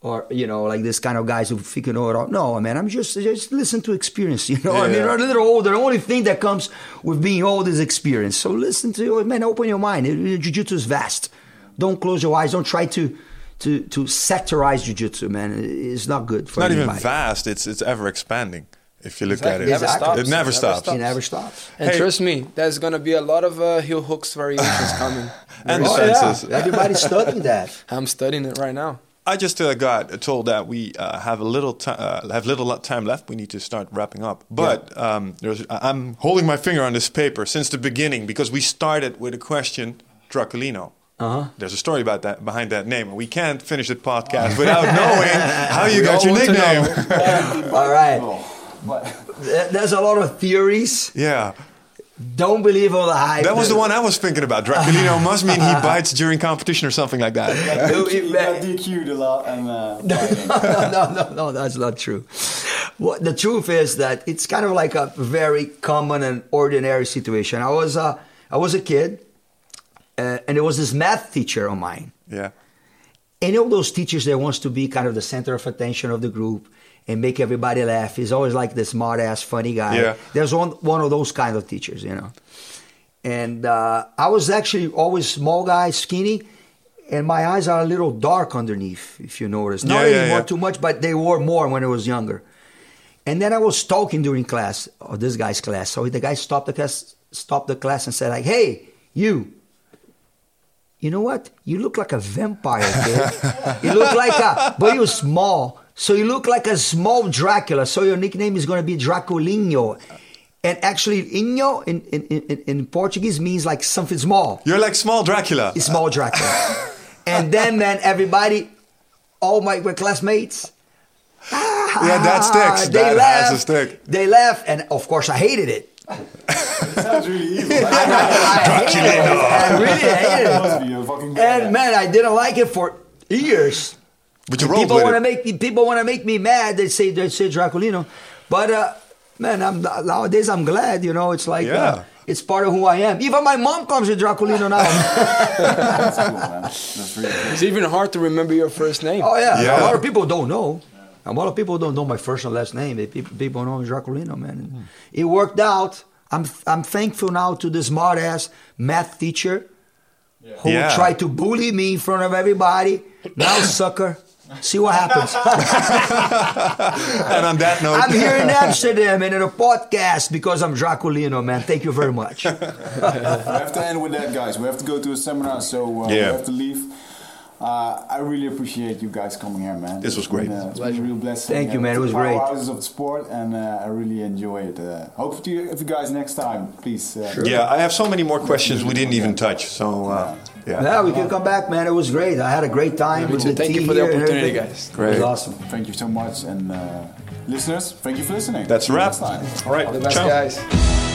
or you know like this kind of guys who think you know it all. No, man, I'm just just listen to experience. You know, I mean, Yeah. a little older. The only thing that comes with being old is experience. So listen to man, open your mind. Jiu-jitsu is vast. Don't close your eyes. Don't try to to to sectorize jiu-jitsu, man. It's not good for Not even anybody. vast. It's it's ever expanding. If you look Exactly. at it, Never Exactly. stops. it never stops. It never stops. And Hey. trust me, there's gonna be a lot of uh, heel hooks variations coming. And Oh, defenses. yeah. Everybody's studying that. I'm studying it right now. I just uh, got told that we uh, have a little ti uh, have little time left. We need to start wrapping up. But um, there's, I- I'm holding my finger on this paper since the beginning because we started with a question, Draculino. Uh-huh. There's a story about that behind that name, and we can't finish the podcast without knowing how you got your all want to nickname. All right. But There's a lot of theories. yeah, Don't believe all the hype. that was the one I was thinking about. Draculino must mean he bites during competition or something like that. he got DQ'd a lot and uh, no, no, no, that's not true. What the truth is that it's kind of like a very common and ordinary situation. I was, uh, I was a kid, uh, and there was this math teacher of mine. Yeah, any of those teachers that wants to be kind of the center of attention of the group and make everybody laugh. He's always like the smart ass, funny guy. Yeah. There's one one of those kind of teachers, you know. And uh, I was actually always small guy, skinny, and my eyes are a little dark underneath, if you notice. Not Yeah, yeah, anymore yeah. too much, but they were more when I was younger. And then I was talking during class, or this guy's class. So the guy stopped the class, stopped the class, and said like, "Hey, you." You know what? You look like a vampire, kid. you look like a, but you're small. So you look like a small Dracula. So your nickname is going to be Draculinho. And actually, Inho in, in, in, in Portuguese means like something small. you're like small Dracula. It's small Dracula. and then, man, everybody, all my, my classmates, ah, yeah, that sticks. they that laugh. has a stick. They laugh, and of course, I hated it. sounds really evil. I, I hated it. I really hated it. must be a fucking And man, I didn't like it for years. But you people want to make me people want to make me mad. They say they say Draculino, but uh, man, I'm nowadays I'm glad. You know, it's like Yeah. uh, it's part of who I am. Even my mom comes with Draculino now. That's cool, man. That's really cool. It's even hard to remember your first name. oh yeah. Yeah. a lot of people don't know. A lot of people don't know my first and last name. People, people know Draculino, man. It worked out. I'm I'm thankful now to this smart ass math teacher who Yeah. tried to bully me in front of everybody. Now, sucker. See what happens. And on that note, I'm here in Amsterdam and in a podcast because I'm Draculino, man. Thank you very much. We have to end with that, guys. We have to go to a seminar, so uh, we have to leave. Uh, I really appreciate you guys coming here, man. This was It's been, great. uh, it's been a real blessing. Thank you, man. It was two great. Powerhouses of sport, and uh, I really enjoy it. Uh, hope to if you guys next time, please. Uh, yeah, I have so many more questions we didn't even touch. So uh, yeah, Yeah, we can come back, man. It was great. I had a great time Me with too. the Thank you for the opportunity, everything. guys. It Great. was awesome. Thank you so much, and uh, listeners, thank you for listening. that's a wrap. next time. All right, All the best, ciao. guys.